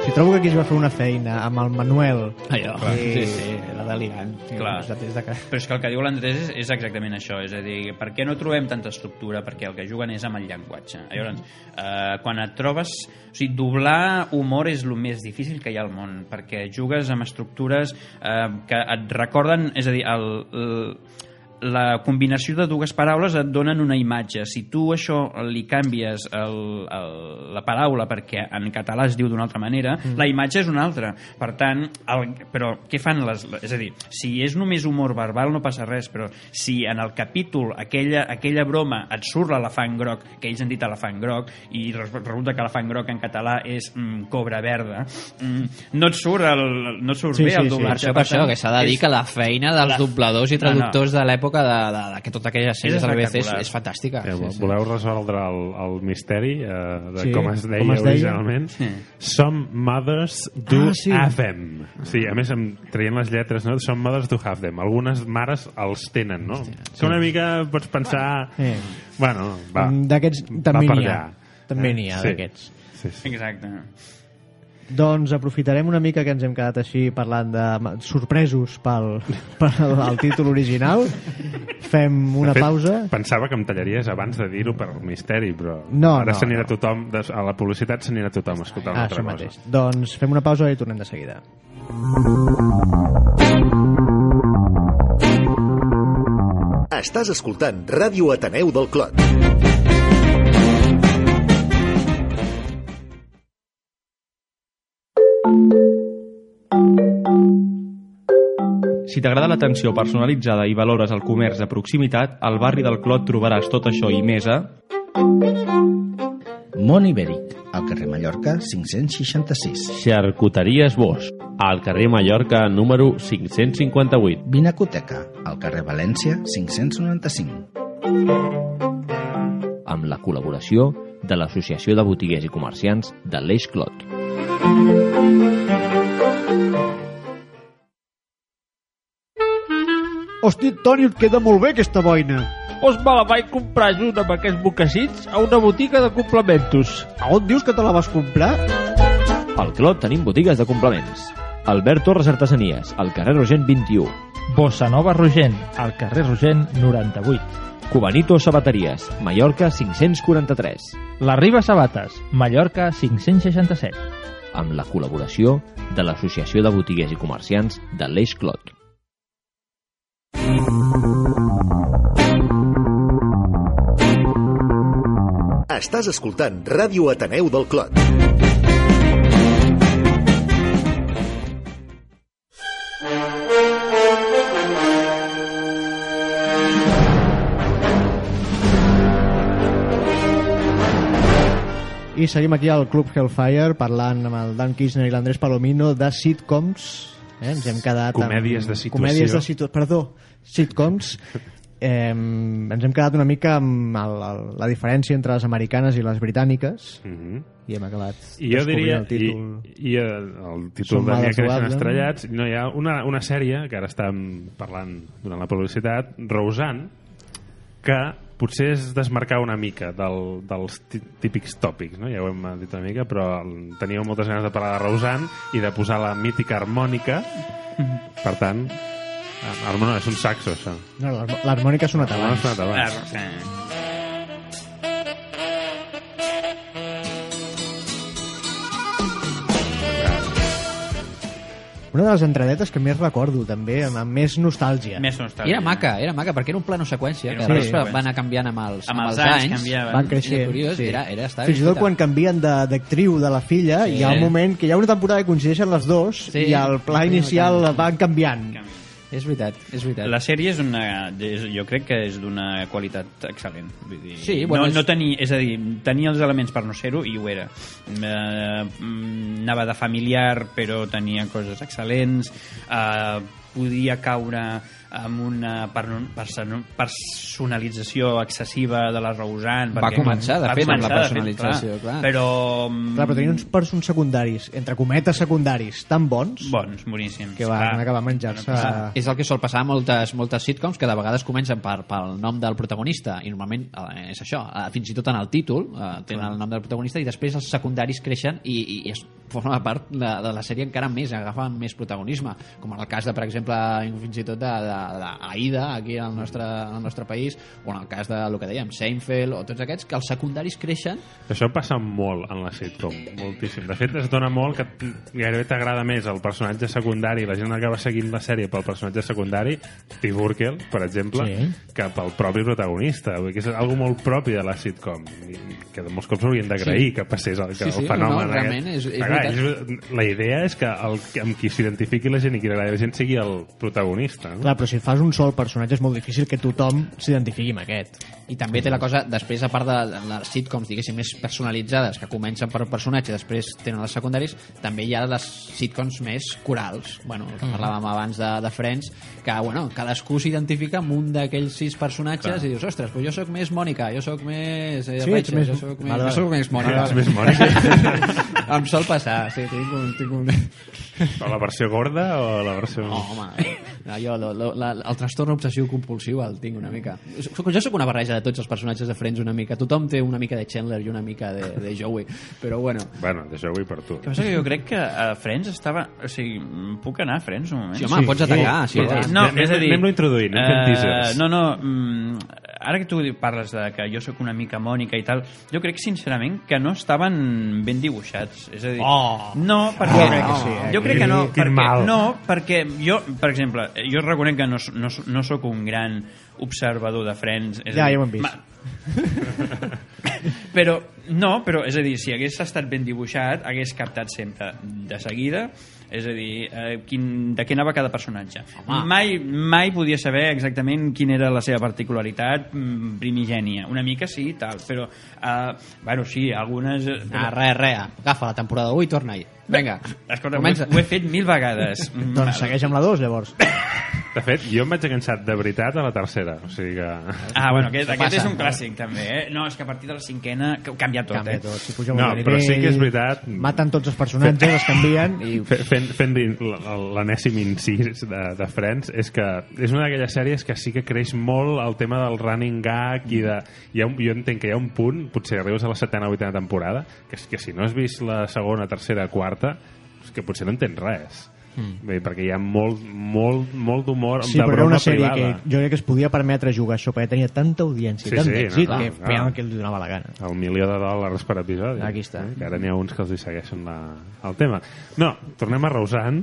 Speaker 1: Si trobo que aquí es va fer una feina amb el Manuel...
Speaker 2: Allò,
Speaker 1: i-
Speaker 2: sí, sí, la delirant.
Speaker 3: Clar.
Speaker 2: Des de que...
Speaker 3: Però és que el que diu l'Andrés és, és exactament això, és a dir, per què no trobem tanta estructura? Perquè el que juguen és amb el llenguatge. Llavors, eh, quan et trobes... O sigui, doblar humor és el més difícil que hi ha al món, perquè jugues amb estructures eh, que et recorden... És a dir, el, el, la combinació de dues paraules et donen una imatge. Si tu això li canvies el, el, la paraula perquè en català es diu d'una altra manera, mm. la imatge és una altra. Per tant, el, però què fan les... És a dir, si és només humor verbal no passa res, però si en el capítol aquella, aquella broma et surt l'elefant groc, que ells han dit elefant groc, i res- resulta que elefant groc en català és mm, cobra verda, mm, no et surt, el, no et surt
Speaker 1: Sí,
Speaker 3: bé
Speaker 1: sí,
Speaker 3: el
Speaker 1: sí.
Speaker 2: Per
Speaker 3: doblatge.
Speaker 2: això, per això,
Speaker 3: tant,
Speaker 2: que s'ha de dir
Speaker 3: és-
Speaker 2: que la feina dels
Speaker 3: La-
Speaker 2: dobladors i
Speaker 3: No, no.
Speaker 2: traductors de l'època de, de, de que tota aquella sèrie
Speaker 3: És
Speaker 2: de la BBC és, és fantàstica.
Speaker 4: Eh,
Speaker 2: Sí, sí.
Speaker 4: Voleu resoldre el, el misteri eh, de
Speaker 1: Sí,
Speaker 4: com es deia
Speaker 1: com es deia.
Speaker 4: originalment?
Speaker 3: Sí.
Speaker 4: Some mothers do
Speaker 1: Ah, sí.
Speaker 4: have them. Sí, a més, em traient les lletres, no? Some mothers do have them. Algunes mares els tenen, no? Que una mica pots pensar...
Speaker 1: Eh.
Speaker 4: Bueno, va.
Speaker 1: D'aquests també n'hi ha. També n'hi ha,
Speaker 4: sí.
Speaker 1: d'aquests.
Speaker 4: Sí, sí.
Speaker 3: Exacte.
Speaker 1: Doncs aprofitarem una mica que ens hem quedat així parlant de sorpresos pel, pel el títol original. Fem una
Speaker 4: De fet,
Speaker 1: pausa.
Speaker 4: Pensava que em tallaries abans de dir-ho per misteri, però
Speaker 1: No,
Speaker 4: ara
Speaker 1: no,
Speaker 4: s'anirà
Speaker 1: no.
Speaker 4: tothom, a la publicitat s'anirà tothom a escoltar una
Speaker 1: Ah,
Speaker 4: altra cosa.
Speaker 1: mateix. Doncs fem una pausa i tornem de seguida.
Speaker 6: Estàs escoltant Ràdio Ateneu del Clot.
Speaker 7: Si t'agrada l'atenció personalitzada i valores el comerç de proximitat, al barri del Clot trobaràs tot això i més a...
Speaker 8: Mont Ibèric, al carrer Mallorca 566.
Speaker 7: Xarcuteries Bosch, al carrer Mallorca número 558.
Speaker 8: Vinacoteca, al carrer València 595.
Speaker 7: Amb la col·laboració de l'Associació de Botiguers i Comerciants de l'Eix Clot.
Speaker 1: Hosti, Toni, et queda molt bé aquesta boina.
Speaker 9: Doncs me la vaig comprar junt amb aquests mocassins a una botiga de complementos.
Speaker 1: A on dius que te la vas comprar?
Speaker 7: Al Clot tenim botigues de complements. Albert Torres Artesanies, al carrer Rogent 21.
Speaker 9: Bossa Nova Rogent, al carrer Rogent 98.
Speaker 7: Cubanito Sabateries, Mallorca 543.
Speaker 9: La Riba Sabates, Mallorca 567.
Speaker 7: Amb la col·laboració de l'Associació de Botiguers i Comerciants de l'Eix Clot.
Speaker 6: Estàs escoltant Ràdio Ateneu del Clot.
Speaker 1: I seguim aquí al Club Hellfire parlant amb el Dan Kirchner i l'Andrés Palomino de sitcoms. Eh? Ens hem quedat
Speaker 4: Comèdies
Speaker 1: amb...
Speaker 4: de situació.
Speaker 1: Comèdies de situació. Perdó, sitcoms. Eh, ens hem quedat una mica amb el, el, la diferència entre les americanes i les britàniques
Speaker 4: Mhm.
Speaker 1: i hem acabat
Speaker 4: I jo diria,
Speaker 1: el títol.
Speaker 4: i, i el, el títol
Speaker 1: Som
Speaker 4: de
Speaker 1: Mothers
Speaker 4: creixen estrellats, no, hi ha una, una sèrie que ara estem parlant durant la publicitat, Roseanne, que potser es desmarcar una mica del, dels tí- típics tòpics, no? ja ho hem dit una mica, però teníeu moltes ganes de parlar de Roseanne i de posar la mítica harmònica, per tant, no, és un saxo, això.
Speaker 1: No, l'harm- l'harmònica ha sonat
Speaker 4: No,
Speaker 1: abans.
Speaker 4: ha sonat abans.
Speaker 1: Una de les entradetes que més recordo, també, amb, amb més nostàlgia.
Speaker 3: Més
Speaker 2: I
Speaker 3: nostàlgia.
Speaker 2: era maca, era maca, perquè era un plano seqüència,
Speaker 3: Era
Speaker 2: que
Speaker 3: un plano
Speaker 2: després
Speaker 3: seqüència.
Speaker 2: va anar canviant amb els,
Speaker 3: Amb els anys canviaven.
Speaker 1: Van creixent.
Speaker 2: Era curiós,
Speaker 1: sí.
Speaker 2: era, era,
Speaker 1: Fins i tot quan canvien de- d'actriu de, la filla,
Speaker 2: Sí.
Speaker 1: hi ha un moment que hi ha una temporada que coincideixen les dos
Speaker 2: Sí.
Speaker 1: i el pla
Speaker 2: Sí,
Speaker 1: inicial van canviant.
Speaker 2: És veritat, és veritat.
Speaker 3: La sèrie és una, és, jo crec que és d'una qualitat excel·lent. Vull dir,
Speaker 2: Sí, bueno,
Speaker 3: no,
Speaker 2: és-
Speaker 3: no tenir, és a dir, tenia els elements per no ser-ho i ho era. Eh, anava de familiar, però tenia coses excel·lents. Eh, podia caure amb una per- person- personalització excessiva de la Roseanne.
Speaker 2: Va començar, de
Speaker 3: va
Speaker 2: fet, amb la
Speaker 3: començar, de
Speaker 2: personalització, clar.
Speaker 3: Però...
Speaker 1: Clar, però tenia uns persones secundaris, entre cometes secundaris, tan bons
Speaker 3: Bons, boníssims.
Speaker 1: que van
Speaker 3: Clar.
Speaker 1: acabar menjar-se...
Speaker 2: És el que sol passar a moltes, moltes sitcoms, que de vegades comencen per, pel nom del protagonista, i normalment eh, és això, eh, fins i tot en el títol eh, tenen el nom del protagonista, i després els secundaris creixen i, i, i es forma part de, de la sèrie encara més, agafen més protagonisme, com en el cas de, per exemple, fins i tot de, de, de Aida, aquí al nostre, al nostre país, o en el cas de, el que dèiem, Seinfeld, o tots aquests, que els secundaris creixen
Speaker 4: Això passa molt en la sitcom, moltíssim. De fet, es dona molt que gairebé t'agrada més el personatge secundari, la gent acaba seguint la sèrie pel personatge secundari, Steve Urkel, per exemple,
Speaker 1: Sí.
Speaker 4: que pel propi protagonista. Vull dir que és algo molt propi de la sitcom, i que molts cops haurien d'agrair
Speaker 2: Sí.
Speaker 4: que passés el, que
Speaker 2: Sí, sí,
Speaker 4: el fenomen.
Speaker 2: no, realment és- és
Speaker 4: clar,
Speaker 2: veritat.
Speaker 4: és, la idea és que el, amb qui s'identifiqui la gent i qui li agradi la gent sigui el protagonista. No?
Speaker 1: Clar, però si fas un sol personatge és molt difícil que tothom s'identifiqui amb aquest.
Speaker 2: I també té la cosa, després, a part de les sitcoms, diguéssim, més personalitzades, que comencen per un personatge i després tenen els secundaris, també hi ha les sitcoms més corals. Bueno, el que parlàvem abans de, de Friends, que, bueno, cadascú s'identifica amb un d'aquells sis personatges
Speaker 4: Clar.
Speaker 2: i dius, ostres, però jo sóc més Mònica, jo sóc més eh,
Speaker 1: Sí,
Speaker 2: Rachel,
Speaker 1: més-
Speaker 2: jo sóc més,
Speaker 1: Vale, vale.
Speaker 2: jo sóc més Mònica.
Speaker 4: Ah, més Mònica.
Speaker 2: em sol passar, sí, tinc un... Tinc un...
Speaker 4: Però la versió gorda o la versió...
Speaker 2: Oh, home, no, jo lo, lo, la, el trastorn obsessiu compulsiu el tinc una mica. Soc, jo sóc una barreja de tots els personatges de Friends una mica. Tothom té una mica de Chandler i una mica de, de Joey, però bueno.
Speaker 4: Bueno, d'això vull per tu.
Speaker 3: Que passa que jo crec que a Friends estava... O sigui, puc anar a Friends un moment?
Speaker 2: Sí, home, pots atacar, sí,
Speaker 3: Eh,
Speaker 2: sí.
Speaker 3: No, és a dir...
Speaker 4: anem-lo introduint, anem fent
Speaker 3: eh,
Speaker 4: teasers.
Speaker 3: No, no, mm, ara que tu parles de que jo sóc una mica Mònica i tal, jo crec sincerament que no estaven ben dibuixats. És a dir,
Speaker 2: Oh!
Speaker 3: no, perquè...
Speaker 1: Sí, eh?
Speaker 3: Jo crec que no, perquè, no, perquè jo, per exemple, jo reconec que no, no, no sóc un gran observador de Friends. És
Speaker 1: Ja,
Speaker 3: dir,
Speaker 1: ja ho hem vist.
Speaker 3: però, no, però, és a dir, si hagués estat ben dibuixat, hagués captat sempre de seguida, és a dir, eh, quin, de què anava cada personatge.
Speaker 2: Home.
Speaker 3: Mai, mai podia saber exactament quina era la seva particularitat mm, primigènia. Una mica sí tal, però, eh, bueno, sí, algunes... eh,
Speaker 2: Ah, res, res. Agafa la temporada 1 i torna-hi. Vinga,
Speaker 3: Escolta, ho he,
Speaker 2: comença.
Speaker 3: ho he fet mil vegades.
Speaker 1: Doncs segueix amb la 2, llavors.
Speaker 4: De fet, jo em vaig cansat de veritat a la tercera, o sigui que...
Speaker 3: Ah, bueno, aquest,
Speaker 2: Això
Speaker 3: aquest és
Speaker 2: passa.
Speaker 3: un clàssic, també, eh? No, és que a partir de la cinquena ca- canvia tot,
Speaker 1: Canvia
Speaker 3: eh?
Speaker 1: tot. Si puja
Speaker 4: No, però sí que és veritat.
Speaker 1: Maten tots els personatges, els canvien i...
Speaker 4: Fe- Fent, fent l- l'enèsim incís de, de Friends és que és una d'aquelles sèries que sí que creix molt el tema del running gag i de, hi ha un, jo entenc que hi ha un punt potser arribes a la setena o vuitena temporada que, és que si no has vist la segona, tercera, quarta és que potser no entens res mm. Bé, perquè hi ha molt, molt, molt d'humor
Speaker 1: Sí,
Speaker 4: de
Speaker 1: però
Speaker 4: broma
Speaker 1: una sèrie
Speaker 4: privada.
Speaker 1: que jo crec que es podia permetre jugar això perquè tenia tanta audiència
Speaker 4: Sí,
Speaker 1: i tant
Speaker 4: sí,
Speaker 1: d'èxit
Speaker 4: no,
Speaker 1: que
Speaker 4: clar.
Speaker 1: feien el que li donava la gana.
Speaker 4: el milió de dòlars per episodi
Speaker 1: Aquí està.
Speaker 4: eh? que ara n'hi ha uns que els hi segueixen la, el tema no, tornem a Roseanne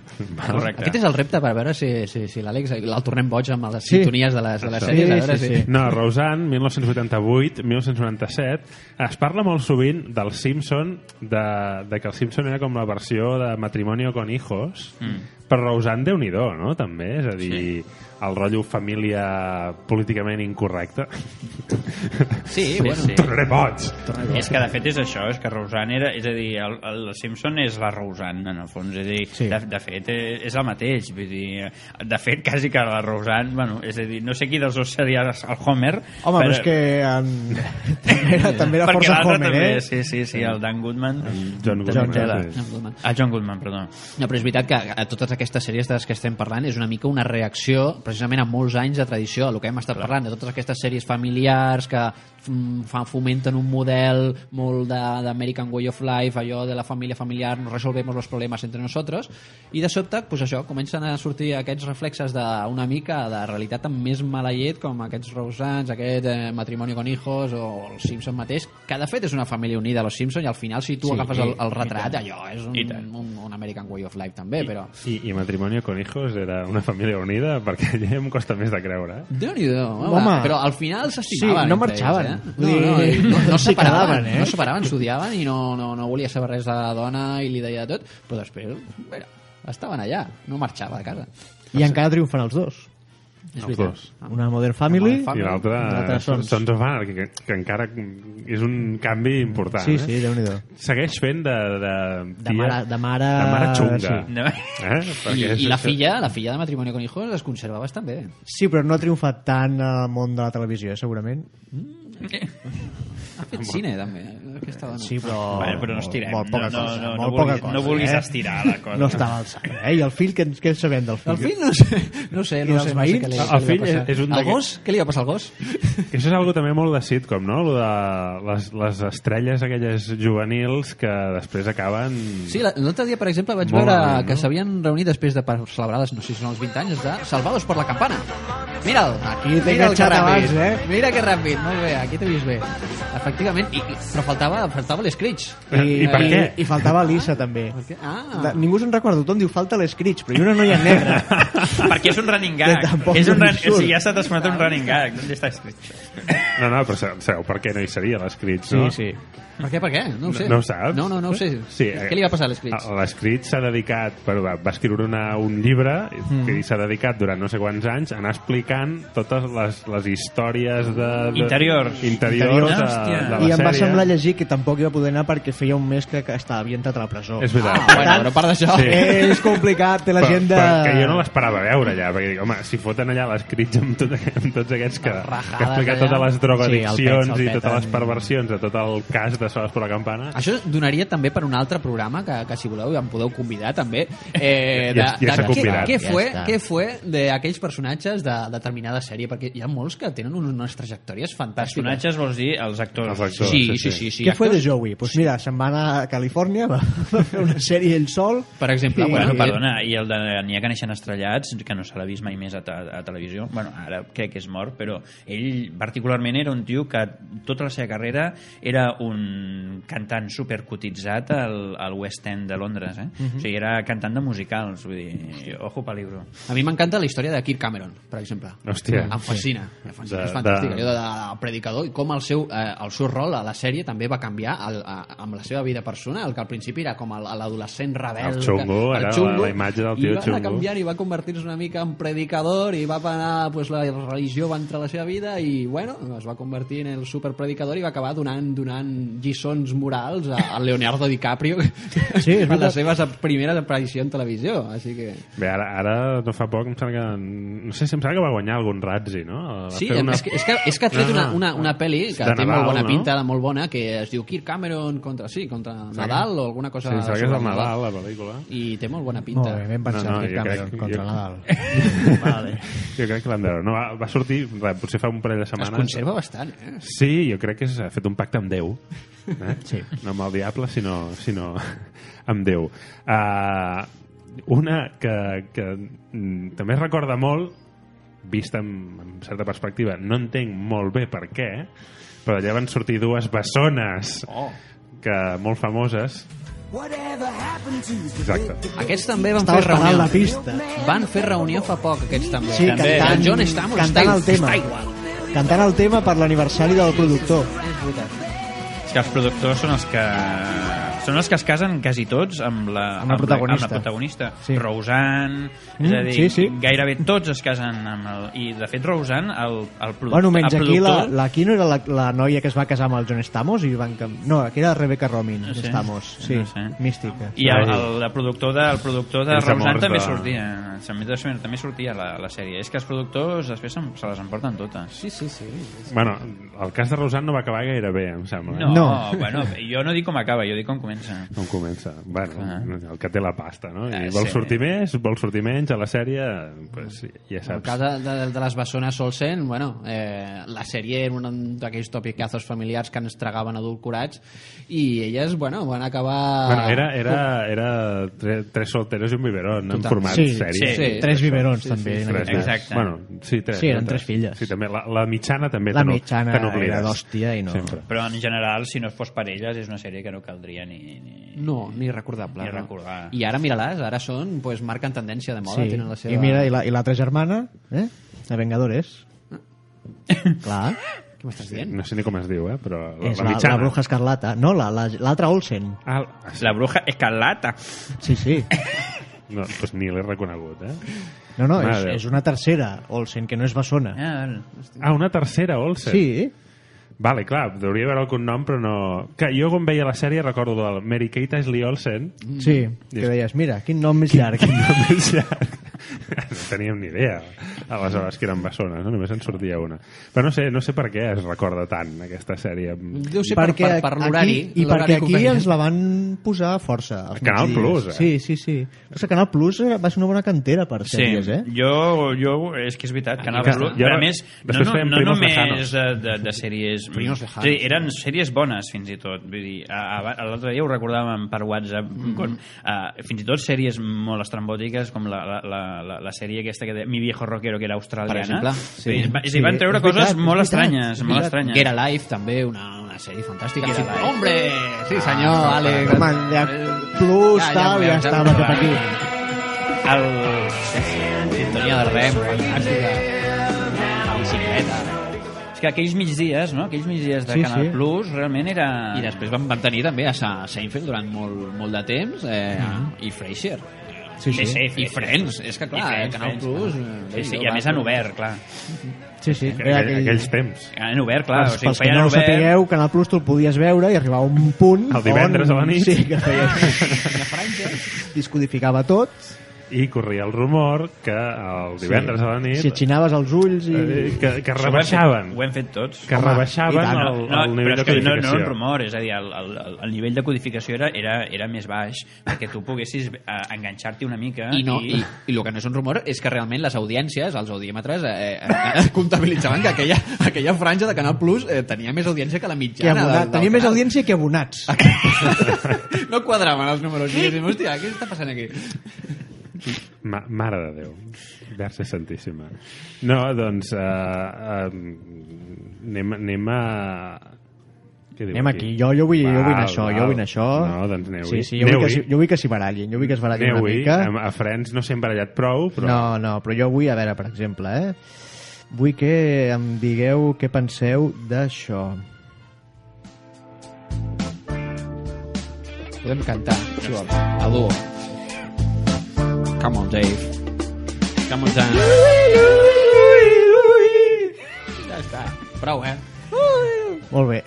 Speaker 3: Correcte.
Speaker 2: Aquest és el repte per veure si, si, si l'Àlex el tornem boig amb les
Speaker 1: Sí.
Speaker 2: sintonies de les, de les sèries. a
Speaker 1: Sí,
Speaker 2: veure
Speaker 1: sí,
Speaker 2: si...
Speaker 1: sí.
Speaker 4: No, Roseanne, 1988, 1997, es parla molt sovint del Simpson, de, de que el Simpson era com la versió de Matrimonio con hijos, mm. Però Roseanne, déu nhi no? També, és a dir, sí. El rotllo família políticament incorrecte.
Speaker 2: Sí,
Speaker 3: Sí,
Speaker 2: bueno.
Speaker 3: sí.
Speaker 4: Tornaré boig!
Speaker 3: És que de fet és això, és que Roseanne era, és a dir, el, el Simpson és la Roseanne en el fons, és a dir,
Speaker 1: Sí.
Speaker 3: de, de fet eh, és el mateix, vull dir, de fet quasi que la Roseanne, bueno, és a dir, no sé qui dels dos seria el Homer,
Speaker 1: Home, però és que en... també era, també era força Homer,
Speaker 3: també,
Speaker 1: eh?
Speaker 3: sí, sí, sí, el Dan Goodman,
Speaker 4: John
Speaker 3: John
Speaker 4: Goodman,
Speaker 3: Taylor.
Speaker 4: sí.
Speaker 3: Ah, John Goodman, perdó.
Speaker 2: No, però és veritat que a totes aquestes sèries de les que estem parlant és una mica una reacció precisament a molts anys de tradició, a el que hem estat parlant, de totes aquestes sèries familiars que fan, fomenten un model molt de- d'American Way of Life, allò de la família familiar, nos resolvemos los problemas entre nosotros, i de sobte, pues això, comencen a sortir aquests reflexes d'una mica de realitat amb més mala llet, com aquests Rosans, aquest eh, matrimoni con hijos, o els Simpson mateix, que de fet és una família unida, los Simpson, i al final si tu
Speaker 3: Sí,
Speaker 2: agafes el, el
Speaker 3: i
Speaker 2: retrat, allò és un,
Speaker 3: I tant.
Speaker 2: un, un American Way of Life també, però...
Speaker 4: I, I Matrimonio con hijos era una família unida? Perquè ja em costa més de creure. Eh?
Speaker 2: Déu-n'hi-do, home.
Speaker 1: Home.
Speaker 2: Però al final s'estimaven.
Speaker 1: Sí, no marxaven.
Speaker 2: Ells, eh? No, no, no, no, separaven,
Speaker 1: eh?
Speaker 2: no separaven, s'odiaven i no, no, no volia saber res de la dona i li deia de tot, però després, mira, estaven allà, no marxava de casa.
Speaker 1: I encara triomfen els dos.
Speaker 2: És
Speaker 4: Els
Speaker 2: veritat.
Speaker 4: dos.
Speaker 1: Una Modern Family,
Speaker 2: Modern Family.
Speaker 4: I l'altre Sons.
Speaker 1: Sons.
Speaker 4: Of Anarchy, que, que encara és un canvi important.
Speaker 1: Sí,
Speaker 4: eh?
Speaker 1: sí, Déu-n'hi-do.
Speaker 4: Segueix fent de... De,
Speaker 1: De mare- de mare-
Speaker 4: De mare xunga.
Speaker 1: sí.
Speaker 3: No.
Speaker 4: Eh?
Speaker 2: I,
Speaker 4: és-
Speaker 2: I la filla, la filla de Matrimonio con hijos es conserva bastant bé.
Speaker 1: Sí, però no ha triomfat tant al món de la televisió, eh, segurament.
Speaker 2: Ha fet cine, també, aquesta dona.
Speaker 1: Sí, però...
Speaker 3: Bueno, però no estirem.
Speaker 1: Molt poca
Speaker 3: no,
Speaker 1: cosa.
Speaker 3: no, no,
Speaker 1: molt
Speaker 3: no,
Speaker 1: poca
Speaker 3: vulguis,
Speaker 1: cosa,
Speaker 3: no vulguis
Speaker 1: eh?
Speaker 3: estirar la cosa.
Speaker 1: No estava al sac. Eh? I el fill, què, què sabem del fill?
Speaker 2: El fill no sé, no sé, no sé, no sé què li,
Speaker 4: El
Speaker 2: què li
Speaker 4: fill
Speaker 2: va passar.
Speaker 4: és- és un
Speaker 2: El gos? Què li va passar al gos?
Speaker 4: Que això és algo també molt de sitcom, no? Lo de les, les estrelles aquelles juvenils que després acaben...
Speaker 2: Sí, la- l'altre dia, per exemple, vaig
Speaker 4: Molt
Speaker 2: veure que
Speaker 4: no?
Speaker 2: s'havien reunit després de per celebrar, les, no sé si són els 20 anys, de Salvados por la Campana. Mira'l,
Speaker 1: Aquí t'he
Speaker 2: que
Speaker 1: enganxat abans, eh?
Speaker 2: Mira que ràpid, molt bé, aquí t'he vist bé. Efectivament, i, i, però faltava, faltava l'Screech.
Speaker 4: I, I per
Speaker 1: I,
Speaker 4: què?
Speaker 1: I faltava l'Issa, també.
Speaker 2: Ah,
Speaker 1: De, ningú se'n recorda, tothom diu falta l'Screech, però hi ha una noia negra.
Speaker 3: Perquè és un running gag. És un
Speaker 1: surt.
Speaker 3: O sigui, ja s'ha transformat en un running gag. On està escrit?
Speaker 4: No, no, però sabeu, per què no hi seria l'escrit,
Speaker 1: Sí,
Speaker 4: no?
Speaker 1: sí.
Speaker 2: per què, per què? No ho sé.
Speaker 4: No ho saps?
Speaker 2: No, no, no ho sé.
Speaker 4: Sí, eh,
Speaker 2: Què li va passar a l'Screech?
Speaker 4: L'escrit s'ha dedicat, bueno, va, va escriure una, un llibre
Speaker 2: Mm.
Speaker 4: que s'ha dedicat durant no sé quants anys a anar explicant totes les, les històries de, de
Speaker 3: Interiors.
Speaker 4: interiors de,
Speaker 3: Hòstia.
Speaker 4: de la
Speaker 1: I em va
Speaker 4: sèrie.
Speaker 1: semblar llegir que tampoc hi va poder anar perquè feia un mes que, que estava, havia entrat a la presó.
Speaker 4: És veritat.
Speaker 2: Ah, bueno, però a part d'això...
Speaker 4: Sí.
Speaker 1: És complicat, té
Speaker 4: Però,
Speaker 1: l'agenda...
Speaker 4: però que jo no l'esperava veure allà, perquè dic, home, si foten allà l'escrits amb, tot, amb tots aquests que, que
Speaker 2: rajades
Speaker 4: explica
Speaker 2: allà.
Speaker 4: Totes les drogadiccions
Speaker 1: Sí, el pet, el
Speaker 4: i totes les
Speaker 1: eh?
Speaker 4: perversions de tot el cas de Soles per la Campana.
Speaker 2: Això donaria també per un altre programa que, que si voleu ja em podeu convidar també eh,
Speaker 4: Ja- ja s'ha
Speaker 2: què,
Speaker 4: convidat.
Speaker 2: què,
Speaker 1: Ja
Speaker 2: fue,
Speaker 1: està.
Speaker 2: què fue d'aquells personatges de determinada sèrie perquè hi ha molts que tenen unes trajectòries fantàstiques
Speaker 3: Personatges vols dir els actors.
Speaker 4: Els actors.
Speaker 2: sí,
Speaker 4: sí,
Speaker 2: sí,
Speaker 4: sí.
Speaker 2: sí, sí,
Speaker 1: Què fue de Joey? Pues mira, se'n va anar a Califòrnia, va, va fer una sèrie ell sol...
Speaker 2: per exemple
Speaker 1: I-
Speaker 3: Bueno, perdona, i el de N'hi ha que neixen estrellats, que no se l'ha vist mai més a, te a televisió. Bueno, ara crec que és mort, però ell particularment era un tio que tota la seva carrera era un cantant supercotitzat al, al West End de Londres, eh? O sigui, era cantant de musicals, vull dir, ojo peligro.
Speaker 2: a mi m'encanta la història de Kirk Cameron per exemple
Speaker 4: Hòstia.
Speaker 2: em fascina, em fascina
Speaker 4: De-
Speaker 2: és fantàstic
Speaker 4: de-
Speaker 2: allò de, de predicador i com el seu, eh, el seu rol a la sèrie també va canviar el, a, amb la seva vida personal que al principi era com el- l'adolescent rebel
Speaker 4: El xungo,
Speaker 2: que-
Speaker 4: era la- la imatge del tio
Speaker 2: i va
Speaker 4: xungo.
Speaker 2: canviant i va convertir-se una mica en predicador i va anar, pues, la religió va entrar a la seva vida i bueno, es va convertir en el superpredicador i va acabar donant, donant lliçons morals a, a Leonardo DiCaprio
Speaker 1: Sí, és
Speaker 2: en
Speaker 1: veritat.
Speaker 2: les seves primeres aparicions en televisió així que
Speaker 4: Bé, ara, ara no fa poc em sembla que no sé si em sembla que va guanyar algun Razzie no? Va
Speaker 2: Sí,
Speaker 4: fer
Speaker 2: una... és, que, és, que, és que ha tret
Speaker 4: No,
Speaker 2: una,
Speaker 4: no.
Speaker 2: una, una pel·li que
Speaker 4: De
Speaker 2: té
Speaker 4: Nadal,
Speaker 2: molt bona
Speaker 4: no?
Speaker 2: pinta, de molt bona, que es diu Kirk Cameron contra, sí, contra Nadal o alguna cosa
Speaker 4: sí, sembla que és
Speaker 2: el
Speaker 4: Nadal la pel·lícula
Speaker 2: I té molt bona pinta.
Speaker 1: Molt bé, ben pensat,
Speaker 4: No, no,
Speaker 1: Kirk Cameron
Speaker 4: crec-
Speaker 1: contra
Speaker 4: jo-
Speaker 1: Nadal. vale.
Speaker 4: jo crec que l'han de veure no, va, va sortir, res, potser fa un parell de
Speaker 2: Es conserva bastant, eh?
Speaker 4: Sí, jo crec que és- ha fet un pacte amb Déu. Eh?
Speaker 1: Sí.
Speaker 4: No amb el diable, sinó, sinó amb Déu. Uh, una que, que mm, també es recorda molt, vista amb, amb certa perspectiva, no entenc molt bé per què, però allà van sortir dues bessones
Speaker 2: Oh.
Speaker 4: que molt famoses. Exacte.
Speaker 2: Aquests també van
Speaker 1: Estava
Speaker 2: fer reunió.
Speaker 1: la pista.
Speaker 2: Van fer reunió fa poc, aquests també.
Speaker 1: Sí,
Speaker 2: també.
Speaker 1: cantant,
Speaker 2: El John Stamos
Speaker 1: cantant
Speaker 2: està,
Speaker 1: el tema.
Speaker 2: està igual.
Speaker 1: Cantant el tema per l'aniversari del productor.
Speaker 2: És.
Speaker 3: És que els productors són els que són els que es casen quasi tots amb la,
Speaker 1: Amb la protagonista.
Speaker 3: amb la protagonista.
Speaker 1: Sí.
Speaker 3: Roseanne, és
Speaker 1: Mm,
Speaker 3: a dir,
Speaker 1: sí, sí.
Speaker 3: gairebé tots es casen amb el... I, de fet, Roseanne, el, el, produ
Speaker 1: Bueno, menys
Speaker 3: el
Speaker 1: aquí la,
Speaker 3: productor...
Speaker 1: la Quino era la, la noia que es va casar amb el John Stamos i van... cam- No, aquí era Rebecca Romin,
Speaker 3: No sé.
Speaker 1: Stamos. Sí,
Speaker 3: No sé.
Speaker 1: mística.
Speaker 3: I el, el, el productor de, el productor de Roseanne també
Speaker 4: de-
Speaker 3: sortia. També, també sortia la, la sèrie. És que els productors després se, se les emporten totes.
Speaker 2: Sí, sí, sí.
Speaker 4: Bueno, el cas de Rosanne no va acabar gaire bé, em sembla.
Speaker 3: No,
Speaker 1: No.
Speaker 3: Bueno, jo no dic com acaba, jo dic com comença.
Speaker 4: Com comença? Bueno,
Speaker 3: Ah.
Speaker 4: el que té la pasta, no? I
Speaker 3: Ah,
Speaker 4: vol
Speaker 3: sí.
Speaker 4: sortir més, vol sortir menys a la sèrie, pues, ja
Speaker 2: En el
Speaker 4: saps.
Speaker 2: cas de, de, de les bessones Olsen, bueno, eh, la sèrie era un d'aquells topicazos familiars que ens tragaven adulcorats i elles, bueno, van acabar...
Speaker 4: Bueno, era, era, era tre, tres solteros i un biberón, en
Speaker 2: Total.
Speaker 4: format
Speaker 1: Sí,
Speaker 4: sèrie.
Speaker 3: sí, Sí,
Speaker 1: tres biberons,
Speaker 2: sí,
Speaker 1: també.
Speaker 2: sí,
Speaker 1: en
Speaker 4: Tres,
Speaker 1: cas.
Speaker 3: Exacte.
Speaker 4: Bueno, sí, tres.
Speaker 1: Sí, eren tres filles.
Speaker 4: Sí, també. La, la mitjana també
Speaker 1: La
Speaker 4: n'o-
Speaker 1: mitjana
Speaker 4: n'oblides.
Speaker 1: era d'hòstia i no...
Speaker 4: Sempre.
Speaker 3: Però en general, si no fos per elles, és una sèrie que no caldria ni... ni...
Speaker 2: No, ni recordable.
Speaker 3: Ni
Speaker 2: no.
Speaker 3: recordar.
Speaker 2: I ara mira-les, ara són, pues, marquen tendència de moda,
Speaker 1: Sí,
Speaker 2: tenen la seva...
Speaker 1: i mira, i la- i l'altra germana, eh? La Vengadores. Clar,
Speaker 2: Què m'estàs dient?
Speaker 4: No sé ni com es diu, eh? però la,
Speaker 1: és
Speaker 4: la
Speaker 1: la,
Speaker 4: mitjana.
Speaker 1: la bruja escarlata. No, l'altra la, l'altra Olsen.
Speaker 4: Ah,
Speaker 3: La bruja escarlata.
Speaker 1: Sí, sí.
Speaker 4: no, doncs ni l'he reconegut, eh?
Speaker 1: No, no,
Speaker 4: Mare
Speaker 1: és,
Speaker 4: Déu.
Speaker 1: és una tercera Olsen, que no és bessona.
Speaker 3: Ah,
Speaker 4: Ah, una tercera Olsen.
Speaker 1: Sí,
Speaker 4: Vale, clar, deuria veure algun nom, però no... Que jo quan veia la sèrie recordo del Mary Kate Ashley Olsen.
Speaker 1: sí, que deies, mira, quin nom més llarg.
Speaker 4: Quin nom més llarg. Teníem ni idea aleshores que eren bessones, no? només en sortia una però no sé, no sé per què es recorda tant aquesta sèrie
Speaker 2: Deu ser per, per, per l'horari.
Speaker 1: aquí, I perquè
Speaker 2: que
Speaker 1: aquí ens la van posar força. als
Speaker 4: A Canal. Plus, eh?
Speaker 1: Sí, sí, sí. Però que Canal Plus va ser una bona cantera per
Speaker 3: Sí,
Speaker 1: sèries, eh?
Speaker 3: jo, jo, és que és veritat, Canal
Speaker 4: que-
Speaker 3: Plus,
Speaker 4: jo-
Speaker 3: però a més, no, no, no només de, de, de sèries...
Speaker 2: Primos lejanos.
Speaker 3: Sí, eren sèries bones, fins i tot. Vull dir, a- a- l'altre dia ho recordàvem per WhatsApp,
Speaker 2: Mm-hmm.
Speaker 3: quan, uh, fins i tot sèries molt estrambòtiques, com la, la, la, la, la sèrie aquesta que de Mi viejo rockero, que era australiana.
Speaker 2: exemple,
Speaker 3: sí.
Speaker 2: sí.
Speaker 3: Va,
Speaker 1: Sí,
Speaker 3: sí, van treure coses
Speaker 1: veritat,
Speaker 3: molt estranyes, molt estranyes.
Speaker 2: Get Alive, també, una, una sèrie fantàstica.
Speaker 3: Get
Speaker 2: Sí,
Speaker 3: Alive.
Speaker 2: Hombre! Sí, senyor, Àlex.
Speaker 1: Home, ja, Plus,
Speaker 2: Ja,
Speaker 1: tal,
Speaker 2: ja,
Speaker 1: ja,
Speaker 2: ja,
Speaker 1: estava cap aquí.
Speaker 3: El...
Speaker 2: Sintonia de rem, fantàstica. La bicicleta.
Speaker 3: És que aquells migdies, no? Aquells migdies de
Speaker 1: Sí,
Speaker 3: Canal
Speaker 1: sí.
Speaker 3: Plus, realment era...
Speaker 2: I després van, van tenir també a Seinfeld durant molt, molt de temps eh, i Frasier.
Speaker 1: Sí, sí.
Speaker 3: sí,
Speaker 2: I Friends, és que clar,
Speaker 3: Friends,
Speaker 2: Canal
Speaker 3: Friends,
Speaker 2: Plus...
Speaker 3: clar.
Speaker 2: eh,
Speaker 3: Sí, sí, i a més
Speaker 2: va.
Speaker 3: en obert, clar.
Speaker 1: Sí, sí.
Speaker 4: Aquell,
Speaker 1: Era aquell-
Speaker 4: aquells temps
Speaker 3: En obert, clar.
Speaker 1: Pels,
Speaker 3: o sigui,
Speaker 1: pels que no ho
Speaker 3: obert.
Speaker 1: sapigueu, Canal Plus tu el podies veure i arribava a un punt...
Speaker 4: El divendres
Speaker 1: on,
Speaker 4: a la nit.
Speaker 1: Sí, que feia... Discodificava tot.
Speaker 4: I corria el rumor que el divendres a la nit
Speaker 1: Si atxinaves els ulls i...
Speaker 4: eh, que, que rebaixaven
Speaker 3: Ho hem fet tots.
Speaker 4: que
Speaker 1: Home,
Speaker 4: rebaixaven
Speaker 1: i tant.
Speaker 4: el,
Speaker 3: No,
Speaker 4: el
Speaker 3: però
Speaker 4: nivell
Speaker 3: és
Speaker 4: de
Speaker 3: que no, no
Speaker 4: codificació
Speaker 3: un rumor, és a dir, el, el, el, el nivell de codificació era, era, era més baix perquè tu poguessis eh, enganxar-t'hi una mica
Speaker 2: I, no, i, i el que no és un rumor és que realment les audiències, els audiòmetres, eh, eh, comptabilitzaven que aquella, aquella franja de Canal Plus eh, tenia més audiència que la
Speaker 1: que
Speaker 2: mitjana.
Speaker 1: abonat,
Speaker 2: del- del
Speaker 1: tenia més
Speaker 2: canal.
Speaker 1: audiència que abonats.
Speaker 2: No quadraven els números. I dèiem, hòstia, què està passant aquí?
Speaker 4: Ma mare de Déu verge santíssima no, doncs uh, uh, anem, anem a què diu
Speaker 1: Anem aquí, jo, jo, vull, jo vull anar
Speaker 4: Val,
Speaker 1: això,
Speaker 4: val.
Speaker 1: jo vull anar això.
Speaker 4: no, doncs aneu-hi
Speaker 1: Sí, sí, jo, vull que, jo vull que s'hi barallin, jo vull que es barallin una mica.
Speaker 4: A, Friends no s'he embarallat prou però
Speaker 1: No, no, però jo vull, a veure, per exemple, eh? Vull que em digueu què penseu d'això.
Speaker 2: Podem cantar, si vols. A duo. Come on, Dave. Come on, Dan. Ja està. Prou, eh?
Speaker 1: Molt bé.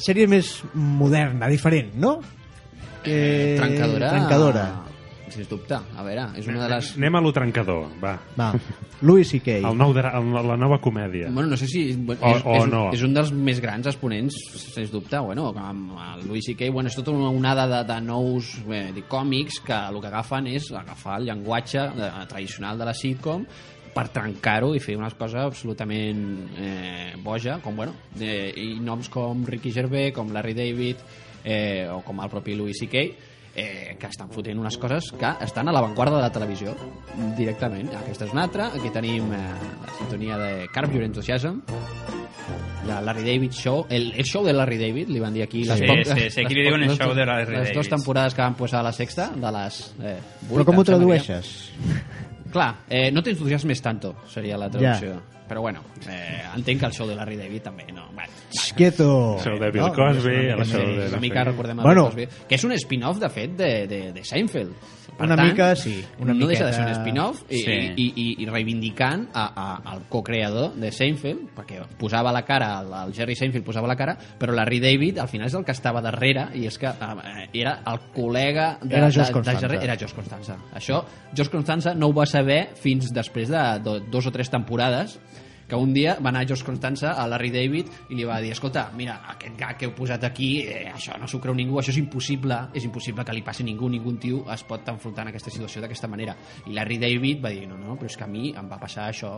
Speaker 1: Sèrie més moderna, diferent, no? Que...
Speaker 2: Trencadora.
Speaker 1: Trencadora.
Speaker 2: Sens dubte. A veure, és una de les...
Speaker 4: anem a lo trencador va.
Speaker 1: Va, Louis C.K.
Speaker 4: el nou dra el, la nova comèdia
Speaker 2: Bueno, no sé si... Bueno,
Speaker 4: O-
Speaker 2: és,
Speaker 4: o
Speaker 2: és,
Speaker 4: no.
Speaker 2: és un dels més grans exponents, sens dubte, bueno, amb el Louis C.K. Bueno, és tota una onada de, de nous bé, de còmics que el que agafen és agafar el llenguatge de, tradicional de la sitcom per trencar-ho i fer unes coses absolutament eh, boja, com, bueno, de, i noms com Ricky Gervais, com Larry David, eh, o com el propi Louis C.K., eh, que estan fotent unes coses que estan a l'avantguarda de la televisió directament. Aquesta és una altra. Aquí tenim eh, la sintonia de Curb Your Enthusiasm, la Larry David Show, el, el show de Larry David, li van dir aquí.
Speaker 3: Sí,
Speaker 2: poques-
Speaker 3: sí, sí, aquí li
Speaker 2: les
Speaker 3: diuen el show de Larry
Speaker 2: Les dues
Speaker 3: David.
Speaker 2: temporades que van posar a la sexta, de les eh,
Speaker 1: Però
Speaker 2: vuit,
Speaker 1: com ho tradueixes?
Speaker 2: Clar, eh, no t'entusiasmes tanto, seria la traducció. Però bueno, eh, entenc que el show de Larry David també, no? Bueno,
Speaker 1: Quieto.
Speaker 4: el show de Bill
Speaker 1: No?
Speaker 4: Cosby
Speaker 1: És
Speaker 4: el show de...
Speaker 2: una
Speaker 4: no
Speaker 2: mica recordem el
Speaker 1: Bueno.
Speaker 2: Bill Cosby, que és un spin-off, de fet, de, de, de Seinfeld. Per
Speaker 1: Una
Speaker 2: tant,
Speaker 1: mica, sí, una
Speaker 2: no deixa de ser un
Speaker 1: miqueta-
Speaker 2: spin-off i,
Speaker 3: Sí.
Speaker 2: i, i, i reivindicant a, a, al co-creador de Seinfeld, perquè posava la cara, el, el Jerry Seinfeld posava la cara, però Larry David al final és el que estava darrere i és que eh, era el col·lega de,
Speaker 1: Era Josh
Speaker 2: de,
Speaker 1: Constanza.
Speaker 2: de Jerry, era Josh Constanza. Això, Josh Constanza no ho va saber fins després de do, dos o tres temporades que un dia va anar George Constanza a Larry David i li va dir, escolta, mira, aquest gag que heu posat aquí, eh, això no s'ho creu ningú, això és impossible, és impossible que li passi a ningú, ningú tio es pot enfrontar en aquesta situació d'aquesta manera. I Larry David va dir, no, no, però és que a mi em va passar això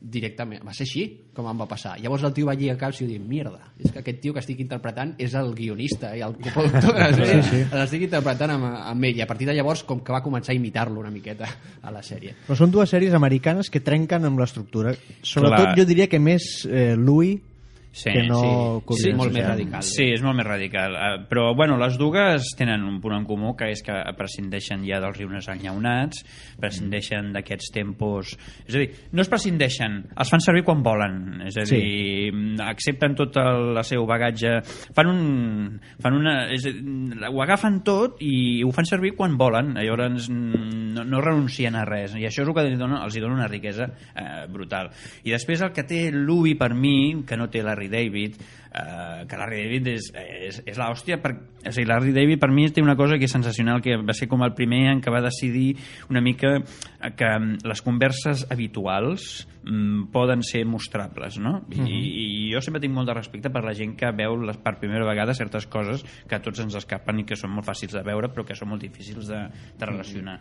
Speaker 2: directament, va ser així com em va passar. Llavors el tio va lligar caps i va dir, mierda, és que aquest tio que estic interpretant és el guionista i el coproductor de la sèrie,
Speaker 1: Sí, sí.
Speaker 2: l'estic interpretant amb, amb ell. I a partir de llavors com que va començar a imitar-lo una miqueta a la sèrie.
Speaker 1: Però són dues sèries americanes que trenquen amb l'estructura. Sobretot
Speaker 3: Clar.
Speaker 1: Jo diria que més eh, Louis
Speaker 3: Sí,
Speaker 1: que no
Speaker 3: sí. Sí,
Speaker 2: molt més radical.
Speaker 3: Sí, és molt més radical. Eh, Però, bueno, les dues tenen un punt en comú, que és que prescindeixen ja dels riures enllaunats, prescindeixen d'aquests tempos... És a dir, no es prescindeixen, els fan servir quan volen. És a
Speaker 1: Sí.
Speaker 3: dir, accepten tot el, el seu bagatge... Fan un... Fan una, és dir, ho agafen tot i ho fan servir quan volen. Llavors no, no renuncien a res. I això és el que els dona, els hi dona una riquesa eh, brutal. I després el que té l'Ubi per mi, que no té David, eh, que Larry David és, és, és l'hòstia per, o sigui, Larry David per mi té una cosa que és sensacional que va ser com el primer en què va decidir una mica eh, que mm, les converses habituals mm, poden ser mostrables no? I,
Speaker 1: Mhm.
Speaker 3: i jo sempre tinc molt de respecte per la gent que veu les, per primera vegada certes coses que a tots ens escapen i que són molt fàcils de veure però que són molt difícils de, de relacionar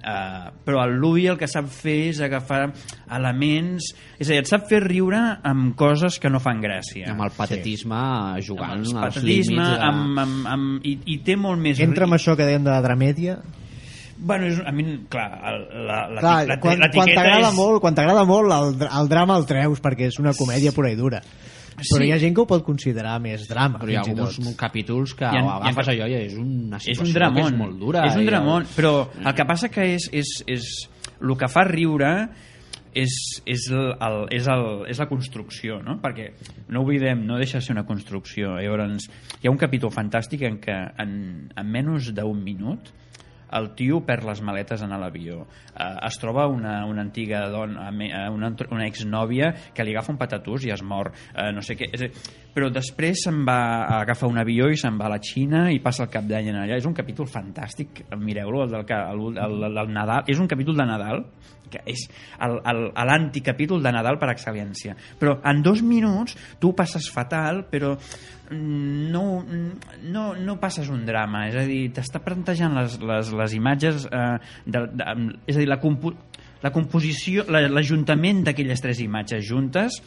Speaker 3: Uh, però el Louis el que sap fer és agafar elements és a dir, et sap fer riure amb coses que no fan gràcia
Speaker 2: Amb el patetisme jugant
Speaker 3: amb
Speaker 2: als límits de...
Speaker 3: amb, amb, amb, i, i té molt més
Speaker 1: Entra amb això que dèiem de la dramèdia.
Speaker 3: bueno, és, a mi, clar, la, la,
Speaker 1: Clar,
Speaker 3: la,
Speaker 1: quan, quan
Speaker 3: l'etiqueta
Speaker 1: t'agrada
Speaker 3: és...
Speaker 1: molt, quan t'agrada molt el, el drama el treus perquè és una comèdia pura i dura. Però
Speaker 3: Sí.
Speaker 1: hi ha gent que ho pot considerar més drama.
Speaker 2: Però hi ha alguns
Speaker 1: tot.
Speaker 2: capítols que
Speaker 3: ha-
Speaker 2: agafes allò i és una
Speaker 3: és
Speaker 2: situació
Speaker 3: un dramón
Speaker 2: que és molt dura.
Speaker 3: és un
Speaker 2: i
Speaker 3: dramón, però el que passa que és, és, és el que fa riure és, és, el, el, és, el, és la construcció, no? perquè no oblidem, no deixa de ser una construcció. Llavors, hi ha un capítol fantàstic en què en, en menys d'un minut el tio perd les maletes en l'avió. Uh, es troba una, una antiga dona, eh, una, una exnòvia que li agafa un patatús i es mor. Uh, no sé què. Però després se'n va agafar un avió i se'n va a la Xina i passa el cap d'any allà. És un capítol fantàstic, mireu-lo, el del, el, el, el, Nadal. És un capítol de Nadal que és l'anticapítol de Nadal per excel·lència. Però en dos minuts tu passes fatal, però no, no, no passes un drama. És a dir, t'està plantejant les, les, les imatges... Eh, de, de, és a dir, la, compo la composició, la- l'ajuntament d'aquelles tres imatges juntes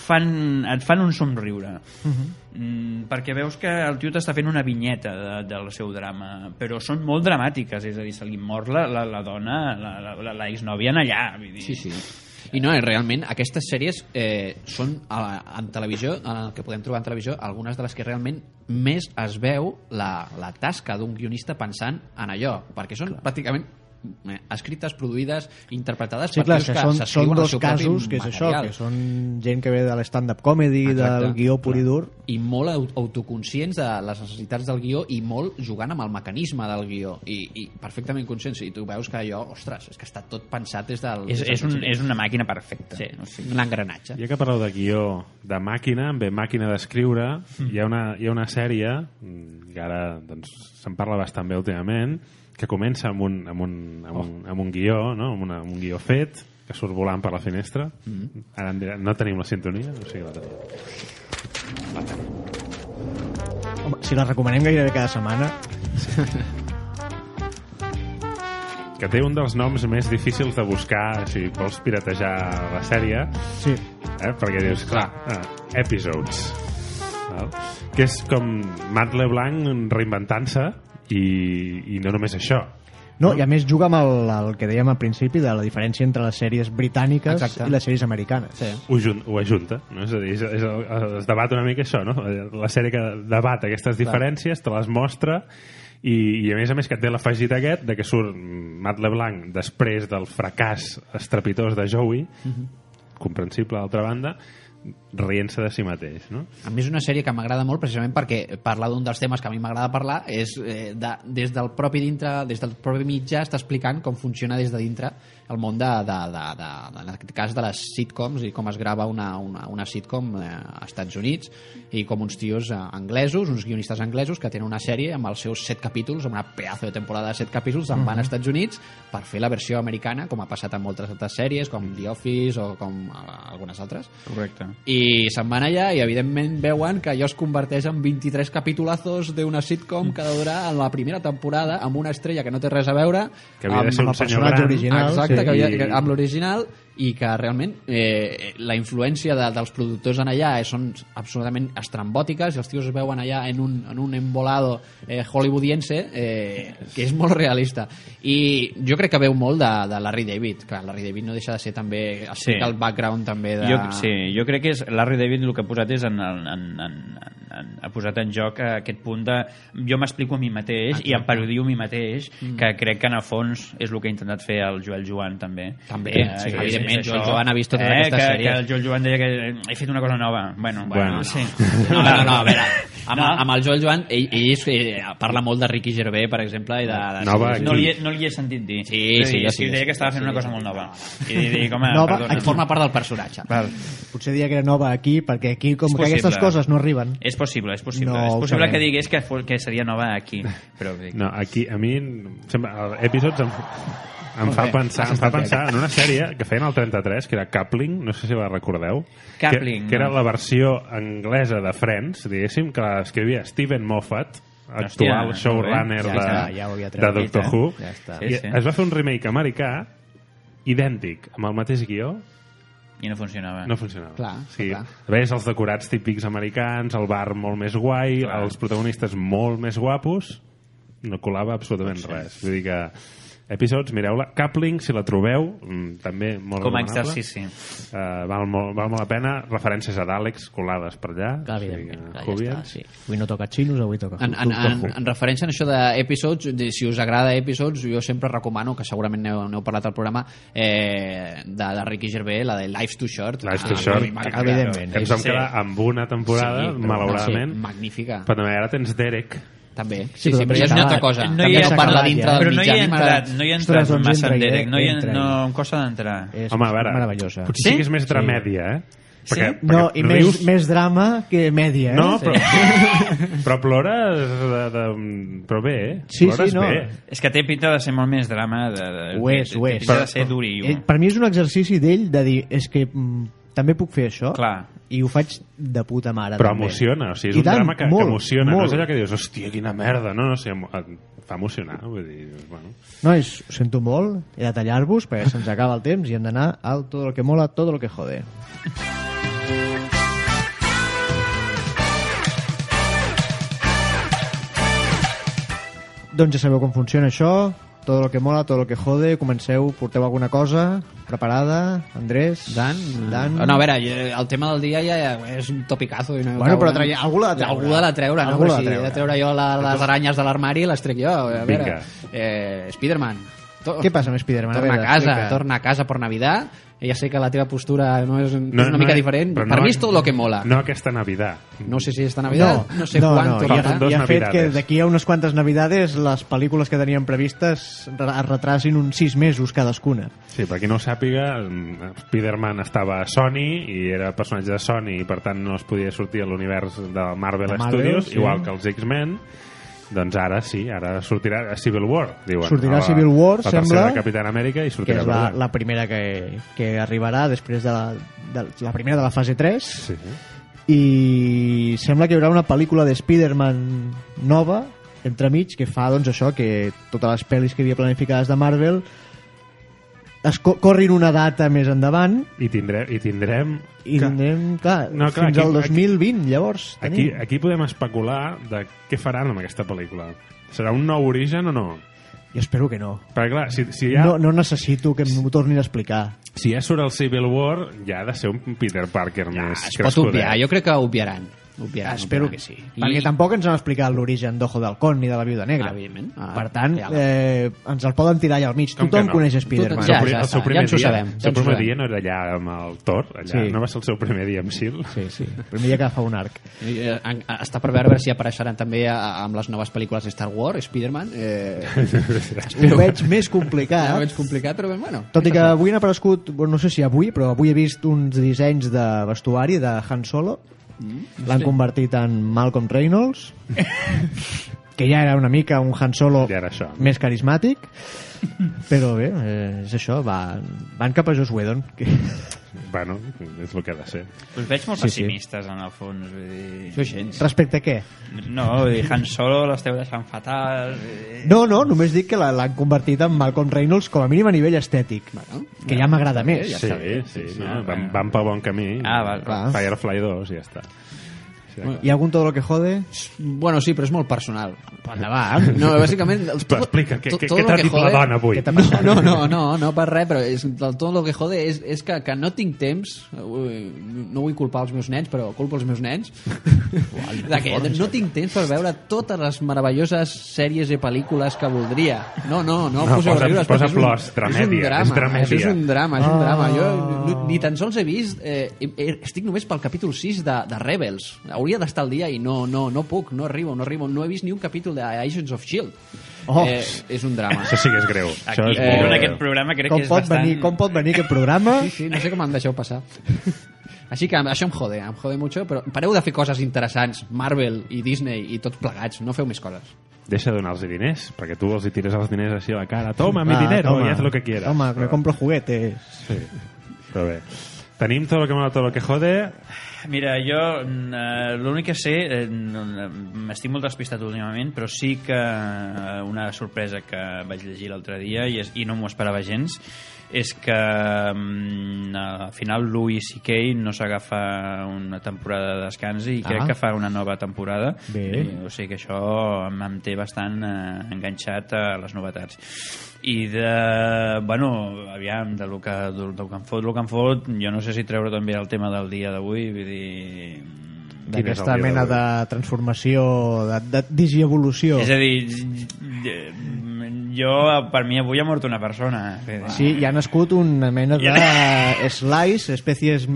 Speaker 3: fan, et fan un somriure mm, perquè veus que el tio t'està fent una vinyeta de, del seu drama però són molt dramàtiques és a dir, se li mor la, la, la dona la, la, la, la exnòvia en allà vull dir.
Speaker 2: Sí, sí. I no, eh, realment, aquestes sèries eh, són a, en televisió, en el que podem trobar en televisió, algunes de les que realment més es veu la, la tasca d'un guionista pensant en allò, perquè són clar. pràcticament escrites, produïdes, interpretades
Speaker 1: Sí,
Speaker 2: per
Speaker 1: clar, que
Speaker 2: que
Speaker 1: són, són
Speaker 2: s'escriuen el
Speaker 1: dos
Speaker 2: seu propi
Speaker 1: casos, que és això, que són gent que ve de l'stand-up comedy,
Speaker 2: Exacte,
Speaker 1: del guió pur i dur,
Speaker 2: i molt au- autoconscients de les necessitats del guió i molt jugant amb el mecanisme del guió. I, i perfectament conscients. I tu veus que allò, ostres, és que està tot pensat des del
Speaker 3: és,
Speaker 2: des del
Speaker 3: és, un, és una màquina perfecta.
Speaker 2: Sí, un engranatge.
Speaker 4: Ja que parleu de guió de màquina, bé, màquina d'escriure,
Speaker 2: Mm.
Speaker 4: hi, ha una, hi ha una sèrie, mm, que ara doncs, se'n parla bastant bé últimament, que comença amb un, amb un, amb un, amb un guió, no? amb, una, amb un guió fet, que surt volant per la finestra.
Speaker 2: Mm.
Speaker 4: Ara en dirà, no tenim la sintonia, o sigui la tenim. La tenim.
Speaker 1: Home, si la recomanem gairebé cada setmana,
Speaker 4: que té un dels noms més difícils de buscar si vols piratejar la sèrie
Speaker 1: sí.
Speaker 4: eh? perquè dius, clar, eh, episodes val? que és com Matt LeBlanc reinventant-se i, i no només això
Speaker 1: No, i a més juga amb el, el que dèiem al principi de la diferència entre les sèries britàniques
Speaker 2: Exacte.
Speaker 1: i les sèries americanes.
Speaker 2: sí.
Speaker 4: ho, jun, ho ajunta no? és a dir, és, és, es debat una mica això no? la sèrie que debat aquestes diferències te les mostra i, i a més a més que té l'afegit aquest de que surt Matt LeBlanc després del fracàs estrepitós de Joey comprensible d'altra banda rient-se de si mateix no?
Speaker 2: A mi és una sèrie que m'agrada molt precisament perquè parla d'un dels temes que a mi m'agrada parlar és eh, de, des del propi dintre, des del propi mitjà està explicant com funciona des de dintre el món de, de, de, de, de, en aquest cas de les sitcoms i com es grava una, una, una sitcom eh, a Estats Units i com uns tios eh, anglesos, uns guionistes anglesos que tenen una sèrie amb els seus set capítols, amb una pedazo de temporada de set capítols, en van a Estats Units per fer la versió americana, com ha passat en moltes altres sèries, com The Office o com eh, algunes altres.
Speaker 3: Correcte.
Speaker 2: I se'n van allà i evidentment veuen que allò es converteix en 23 capitulazos d'una sitcom que ha de durar en la primera temporada amb una estrella que no té res a veure
Speaker 4: Que havia de ser un
Speaker 1: amb el
Speaker 4: senyor
Speaker 1: personatge
Speaker 4: gran.
Speaker 1: original,
Speaker 2: Exacte,
Speaker 1: sí.
Speaker 2: que havia,
Speaker 4: I-
Speaker 2: que, amb l'original i que realment eh, la influència de, dels productors en allà eh, són absolutament estrambòtiques i els tios es veuen allà en un, en un embolado eh, hollywoodiense eh, que és molt realista i jo crec que veu molt de, de Larry David que Larry David no deixa de ser també
Speaker 3: Sí.
Speaker 2: el background també de...
Speaker 3: Jo, sí, jo crec que és, Larry David el que ha posat és en, en, en, en, en, ha posat en joc aquest punt de jo m'explico a mi mateix i em parodio a mi mateix
Speaker 2: Mm.
Speaker 3: que crec que en el fons és el que ha intentat fer el Joel Joan també
Speaker 2: També,
Speaker 3: que,
Speaker 2: sí,
Speaker 3: que
Speaker 2: evidentment,
Speaker 3: és
Speaker 2: Joel. Joan ha vist totes
Speaker 3: eh,
Speaker 2: aquestes
Speaker 3: que,
Speaker 2: sèries.
Speaker 3: que el Joel Joan deia que he fet una cosa nova bueno,
Speaker 4: Bueno.
Speaker 3: sí.
Speaker 2: No, no, no, a veure, amb,
Speaker 3: No.
Speaker 2: amb el Joel Joan, ell, ell és, eh, parla molt de Ricky Gervais, per exemple, i de... de
Speaker 4: Nova
Speaker 3: no, li he, no li he sentit dir
Speaker 2: Sí,
Speaker 3: a
Speaker 2: sí,
Speaker 3: és que
Speaker 2: sí,
Speaker 3: deia
Speaker 2: sí,
Speaker 3: que estava
Speaker 2: sí,
Speaker 3: fent una
Speaker 2: sí,
Speaker 3: cosa
Speaker 2: sí,
Speaker 3: molt
Speaker 2: sí.
Speaker 3: nova i dic, home,
Speaker 1: Nova,
Speaker 3: perdona
Speaker 2: forma part del personatge.
Speaker 3: Val.
Speaker 1: Potser diria que era nova aquí, perquè aquí com que aquestes coses no arriben.
Speaker 3: És possible, és possible.
Speaker 1: No
Speaker 3: és possible que digués que, fos- que seria nova aquí. Però dic,
Speaker 4: No, aquí, a mi, sempre, els episodis em, em fa
Speaker 2: bé,
Speaker 4: pensar, em fa pensar en una sèrie que feien al 33, que era Coupling, no sé si la recordeu.
Speaker 3: Coupling,
Speaker 4: que, que era
Speaker 3: no.
Speaker 4: la versió anglesa de Friends, diguéssim, que l'escrivia Steven Moffat, actual
Speaker 3: Hòstia,
Speaker 4: showrunner.
Speaker 1: Ja
Speaker 4: de,
Speaker 1: està, ja havia
Speaker 4: de. Doctor Who.
Speaker 1: Ja està.
Speaker 3: Sí,
Speaker 4: I
Speaker 3: sí.
Speaker 4: es va fer un remake americà idèntic, amb el mateix guió,
Speaker 3: I no funcionava.
Speaker 4: no funcionava.
Speaker 2: Clar,
Speaker 4: sigui,
Speaker 2: clar.
Speaker 4: Veies els decorats típics americans, el bar molt més guai,
Speaker 3: Clar.
Speaker 4: els protagonistes molt més guapos, no colava absolutament res. Vull dir que episodis, mireu-la. Coupling, si la trobeu, mm, també molt
Speaker 3: Com a exercici.
Speaker 4: Uh, val, molt, val molt la pena. Referències a d'Àlex colades per allà.
Speaker 1: Clar,
Speaker 4: O sigui
Speaker 1: clar, ja està, sí. Avui no toca xinos, avui toca
Speaker 2: En, en, en, en referència a això d'episodes, de, si us agrada episodes, jo sempre recomano, que segurament n'heu, n'heu parlat al programa, eh, de, de Ricky Gervais, la de Life's Too Short.
Speaker 4: Life's Too
Speaker 2: Ah,
Speaker 4: Short.
Speaker 2: magnífica.
Speaker 1: Evidentment.
Speaker 4: Ens vam
Speaker 3: Sí.
Speaker 4: quedar amb una temporada,
Speaker 2: Sí,
Speaker 4: malauradament.
Speaker 2: sí, magnífica.
Speaker 4: Però també ara tens Derek.
Speaker 2: També. Sí,
Speaker 1: Sí,
Speaker 2: sí,
Speaker 1: però
Speaker 2: però ja és una altra cosa. No
Speaker 3: hi ha
Speaker 2: no parla dintre
Speaker 1: ja.
Speaker 2: del
Speaker 3: Però no hi
Speaker 2: mitjà.
Speaker 3: he
Speaker 2: a mi m'agrada.
Speaker 3: entrat, no hi
Speaker 1: Ostres,
Speaker 3: entrat
Speaker 1: doncs
Speaker 3: massa en Derek. No, hi
Speaker 1: entra,
Speaker 3: no em costa d'entrar.
Speaker 1: És
Speaker 4: Home, a veure,
Speaker 1: meravellosa.
Speaker 4: potser
Speaker 3: Sí?
Speaker 4: sí que és més
Speaker 1: Sí.
Speaker 4: dramèdia, eh?
Speaker 3: Sí?
Speaker 1: No, i més,
Speaker 4: rius-
Speaker 1: més drama que mèdia, eh?
Speaker 4: No, però, però plores de, de, però bé, eh?
Speaker 1: Sí,
Speaker 4: plores
Speaker 1: sí, no.
Speaker 4: bé.
Speaker 3: És que té pinta de ser molt més drama. De, de,
Speaker 1: Ho és,
Speaker 3: té-
Speaker 1: ho
Speaker 3: té
Speaker 1: és.
Speaker 3: pinta de ser durillo.
Speaker 1: Eh, per mi és un exercici d'ell de dir, és que mm, també puc fer això
Speaker 3: Clar.
Speaker 1: i ho faig de puta mare
Speaker 4: Però
Speaker 1: també.
Speaker 4: emociona, o sigui, és
Speaker 1: I
Speaker 4: un
Speaker 1: tant,
Speaker 4: drama que,
Speaker 1: molt,
Speaker 4: que emociona.
Speaker 1: molt.
Speaker 4: No és allò que dius, hòstia, quina merda. No, no, o sigui, em- et fa emocionar. Vull dir, bueno.
Speaker 1: Nois, ho sento molt, he de tallar-vos perquè se'ns acaba el temps i hem d'anar al tot el que mola, tot el que jode. Doncs ja sabeu com funciona això, tot el que mola, tot el que jode, comenceu, porteu alguna cosa preparada, Andrés,
Speaker 2: Dan?
Speaker 1: Dan.
Speaker 2: No, a veure, el tema del dia ja, ja és un topicazo. I no
Speaker 1: Bueno, però traia- algú l'ha de treure.
Speaker 2: Algú l'ha de treure, no?
Speaker 1: Algú
Speaker 2: Però
Speaker 1: l'ha de
Speaker 2: si he de
Speaker 1: treure.
Speaker 2: treure jo la, les aranyes de l'armari, les trec jo. A veure,
Speaker 4: Vinga.
Speaker 2: eh, Spiderman. To
Speaker 1: Què passa amb Spiderman? A
Speaker 2: Torna a
Speaker 1: veure,
Speaker 2: casa,
Speaker 1: explica.
Speaker 2: torna a casa per Navidad. Ja sé que la teva postura no és,
Speaker 4: No,
Speaker 2: és una
Speaker 4: no
Speaker 2: mica
Speaker 4: és-
Speaker 2: diferent.
Speaker 4: però
Speaker 2: Per
Speaker 4: no-
Speaker 2: mi és tot el que mola.
Speaker 4: No aquesta Navidad.
Speaker 2: No sé si esta Navidad, no, sé
Speaker 1: no,
Speaker 2: quan
Speaker 1: no,
Speaker 2: tornarà.
Speaker 1: ja, ja ha fet que d'aquí a unes quantes Navidades les pel·lícules que tenien previstes es retrasin uns sis mesos cadascuna.
Speaker 4: Sí, per qui no ho sàpiga, mm, Spider-Man estava a Sony i era personatge de Sony i per tant no es podia sortir a l'univers de Marvel,
Speaker 1: De Marvel,
Speaker 4: Studios,
Speaker 1: sí.
Speaker 4: igual que els X-Men. Doncs ara sí, ara sortirà Civil War, diuen.
Speaker 1: Sortirà
Speaker 4: la-
Speaker 1: Civil War,
Speaker 4: la
Speaker 1: sembla,
Speaker 4: de Capitán Amèrica i
Speaker 1: que
Speaker 4: sortirà
Speaker 1: és la, la primera que, que arribarà després de la, de la primera de la fase 3
Speaker 4: Sí, sí.
Speaker 1: i sembla que hi haurà una pel·lícula de Spider-Man nova entremig que fa doncs això que totes les pel·lis que havia planificades de Marvel es co corrin una data més endavant
Speaker 4: I tindrem, i tindrem
Speaker 1: i tindrem, clar,
Speaker 4: No, clar,
Speaker 1: fins
Speaker 4: aquí-
Speaker 1: al 2020 llavors
Speaker 4: Aquí,
Speaker 1: tenim.
Speaker 4: aquí podem especular de què faran amb aquesta pel·lícula. Serà un nou origen o no?
Speaker 1: jo espero que no
Speaker 4: Perquè clar, si, si, ja,
Speaker 1: no, no necessito que m'ho tornin a explicar
Speaker 4: si ja surt el Civil War, ja ha de ser un Peter Parker
Speaker 2: Ja,
Speaker 4: més
Speaker 2: es pot obviar,
Speaker 4: crescudet.
Speaker 2: jo crec que obviaran. Obviarem,
Speaker 1: Espero
Speaker 2: obviarem.
Speaker 1: que sí. Perquè tampoc ens han explicat l'origen d'Ojo d'Halcón ni de la Viuda Negra.
Speaker 2: Ah, evidentment. Ah,
Speaker 1: per tant,
Speaker 2: ja.
Speaker 1: eh, ens el poden tirar allà al mig.
Speaker 4: Com
Speaker 1: Tothom
Speaker 4: no?
Speaker 1: coneix Spider-Man.
Speaker 4: El
Speaker 2: Ja, ja
Speaker 4: el seu primer
Speaker 2: ja ens ho
Speaker 4: dia,
Speaker 2: sabem,
Speaker 4: el seu primer dia no era allà amb el Thor, allà.
Speaker 1: Sí.
Speaker 4: No va ser el seu primer dia amb Sil.
Speaker 1: Sí, sí. El primer dia que fa un arc.
Speaker 2: Eh, en- està per veure si apareixeran també amb les noves pel·lícules de Star Wars, Spider-Man. Eh,
Speaker 1: Ho veig més complicat.
Speaker 2: ho veig complicat, però bueno.
Speaker 1: Tot i que avui han aparegut, bueno, no sé si avui, però avui he vist uns dissenys de vestuari de Han Solo. L'han convertit en Malcolm Reynolds, que ja era una mica un Han Solo
Speaker 4: Ja això.
Speaker 1: més carismàtic, però bé, eh, és això, va, van cap a Joss Whedon. Que...
Speaker 4: Bueno, és el que ha de ser.
Speaker 3: Us veig molt
Speaker 1: Sí, sí.
Speaker 3: pessimistes, en el fons. Vull dir...
Speaker 2: Això gens.
Speaker 1: Respecte a què?
Speaker 3: No, vull dir, Han Solo l'esteu deixant fatal. eh,
Speaker 1: No, no, només dic que la- l'han convertit en Malcolm Reynolds com a mínim a nivell estètic,
Speaker 2: Bueno,
Speaker 1: que ja m'agrada més.
Speaker 2: ja
Speaker 4: Sí,
Speaker 2: està bé.
Speaker 4: sí,
Speaker 3: Sí,
Speaker 4: no,
Speaker 3: sí,
Speaker 4: van, van pel bon camí.
Speaker 3: Ah, val,
Speaker 1: clar.
Speaker 4: Firefly 2 i ja està.
Speaker 1: Hi ha algun todo lo que jode?
Speaker 2: Bueno, sí, però és molt personal.
Speaker 1: Endavant.
Speaker 2: No, bàsicament... El,
Speaker 4: Però explica, què-
Speaker 2: to-
Speaker 4: què-
Speaker 2: todo
Speaker 4: què
Speaker 2: lo
Speaker 4: t'ha
Speaker 2: que
Speaker 4: dit la
Speaker 2: jode-
Speaker 4: dona avui?
Speaker 2: No, no, no, no, no per res, però és, del tot el que jode és, és que, que no tinc temps, no vull culpar els meus nens, però culpo els meus nens, de que no tinc temps per veure totes les meravelloses sèries i pel·lícules que voldria. No, no, no,
Speaker 4: No,
Speaker 2: poseu
Speaker 4: posa-
Speaker 2: riures,
Speaker 4: posa
Speaker 2: perquè és és un drama,
Speaker 4: és
Speaker 2: és un drama, és un
Speaker 1: Ah.
Speaker 2: drama. Jo ni tan sols he vist, eh, estic només pel capítol 6 de, de Rebels. Hauria d'estar al dia i no, no, no puc, no arribo, no arribo. No he vist ni un capítol de Agents of S.H.I.E.L.D.
Speaker 1: Oh.
Speaker 2: Eh, és un drama.
Speaker 4: Això sí que és greu.
Speaker 3: Aquí,
Speaker 4: Això és
Speaker 3: eh, en
Speaker 4: greu.
Speaker 3: aquest programa crec
Speaker 1: Com
Speaker 3: que és
Speaker 1: pot,
Speaker 3: bastant...
Speaker 1: venir, com pot venir aquest programa?
Speaker 2: Sí, sí, no sé com em deixeu passar. Així que això em jode, em jode mucho, però pareu de fer coses interessants, Marvel i Disney i tots plegats, no feu més coses.
Speaker 4: Deixa de donar-los diners, perquè tu els hi tires els diners així a la cara. Toma, mi
Speaker 1: Ah,
Speaker 4: dinero,
Speaker 1: toma.
Speaker 4: y haz lo que quieras.
Speaker 1: Toma, me
Speaker 4: Però-
Speaker 1: compro juguetes.
Speaker 4: Sí, però bé. Tenim tot el que mola, tot el que jode.
Speaker 3: Mira, jo eh, l'únic que sé, eh, m'estic molt despistat últimament, però sí que eh, una sorpresa que vaig llegir l'altre dia i, és, i no m'ho esperava gens és que mm, al final Louis C.K. no s'agafa una temporada de descans i crec
Speaker 1: Ah.
Speaker 3: que fa una nova temporada
Speaker 1: Bé.
Speaker 3: I, o sigui que això em, em té bastant eh, enganxat a les novetats i de, bueno, aviam, de lo que, del, del que em fot, el que em fot, jo no sé si treure també el tema del dia d'avui, vull dir...
Speaker 1: D'aquesta
Speaker 4: dia
Speaker 1: mena de transformació, de, de digievolució.
Speaker 3: És a dir, jo, per mi avui ha mort una persona.
Speaker 1: Sí, hi ha nascut una mena de slice, espècies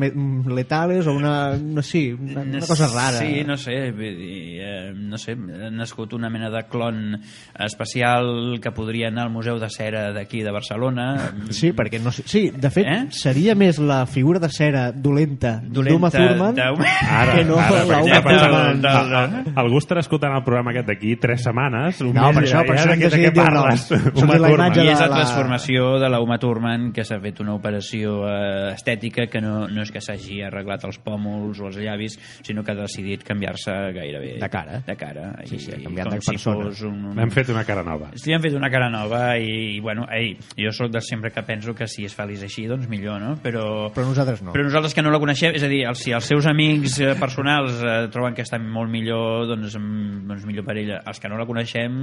Speaker 1: letales o una, no, sí, una, una cosa rara.
Speaker 3: Sí, no sé, vull dir, eh, no sé, ha nascut una mena de clon especial que podria anar al Museu de Cera d'aquí de Barcelona.
Speaker 1: Sí, perquè no sé... Sí, de fet,
Speaker 3: Eh?
Speaker 1: seria més la figura de cera dolenta, d'Uma
Speaker 3: Dolenta
Speaker 1: Thurman
Speaker 3: d'Uma-
Speaker 4: Ara,
Speaker 1: que no
Speaker 4: ara,
Speaker 1: la
Speaker 4: perquè
Speaker 1: Uma
Speaker 4: ja pensava-
Speaker 1: Thurman.
Speaker 4: Algú estarà escoltant el programa aquest d'aquí tres setmanes, un
Speaker 1: No, per això,
Speaker 4: i
Speaker 1: per això hem decidit dir
Speaker 4: Uma
Speaker 1: la
Speaker 4: Thurman.
Speaker 1: imatge
Speaker 3: I
Speaker 1: de
Speaker 3: és la transformació de la Uma Thurman que s'ha fet una operació eh, estètica que no, no és que s'hagi arreglat els pòmuls o els llavis, sinó que ha decidit canviar-se gairebé
Speaker 1: De cara.
Speaker 3: de cara
Speaker 1: Sí, sí, ha
Speaker 3: I
Speaker 1: de
Speaker 3: si
Speaker 1: persona.
Speaker 3: un.
Speaker 4: Hem fet una cara nova.
Speaker 3: Li han fet una cara nova i, bueno, ei, jo sóc de sempre que penso que si és feliç així, doncs millor, no? Però,
Speaker 1: Però nosaltres no.
Speaker 3: però nosaltres que no la coneixem, és a dir, el- si els seus amics eh, personals eh, troben que està molt millor, doncs, mm, doncs millor per ella. Els que no la coneixem...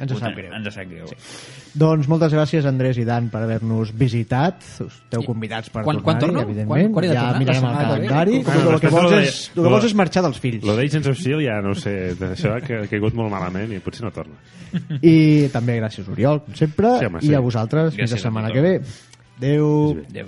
Speaker 1: Ens
Speaker 3: ho
Speaker 1: sap
Speaker 3: ten-
Speaker 1: greu.
Speaker 3: Ens sap greu. Sí.
Speaker 1: Doncs moltes gràcies, Andrés i Dan, per haver-nos visitat. Esteu convidats per
Speaker 2: Quan- quan torno?
Speaker 1: evidentment.
Speaker 2: Quan- quan he de
Speaker 1: ja mirarem
Speaker 2: La
Speaker 1: el
Speaker 2: que ve?
Speaker 1: calendari. Tu, el, que vols és, el que vols és marxar dels fills.
Speaker 4: Lo d'Agents of S.H.I.E.L.D. ja no sé, això ha ca- caigut molt malament i potser no torna.
Speaker 1: I també gràcies, Oriol, com sempre.
Speaker 4: Sí, home,
Speaker 1: I
Speaker 4: sí.
Speaker 1: a vosaltres, fins
Speaker 3: Gràcies
Speaker 1: la
Speaker 3: a
Speaker 1: setmana que ve. Adéu.
Speaker 3: Adéu.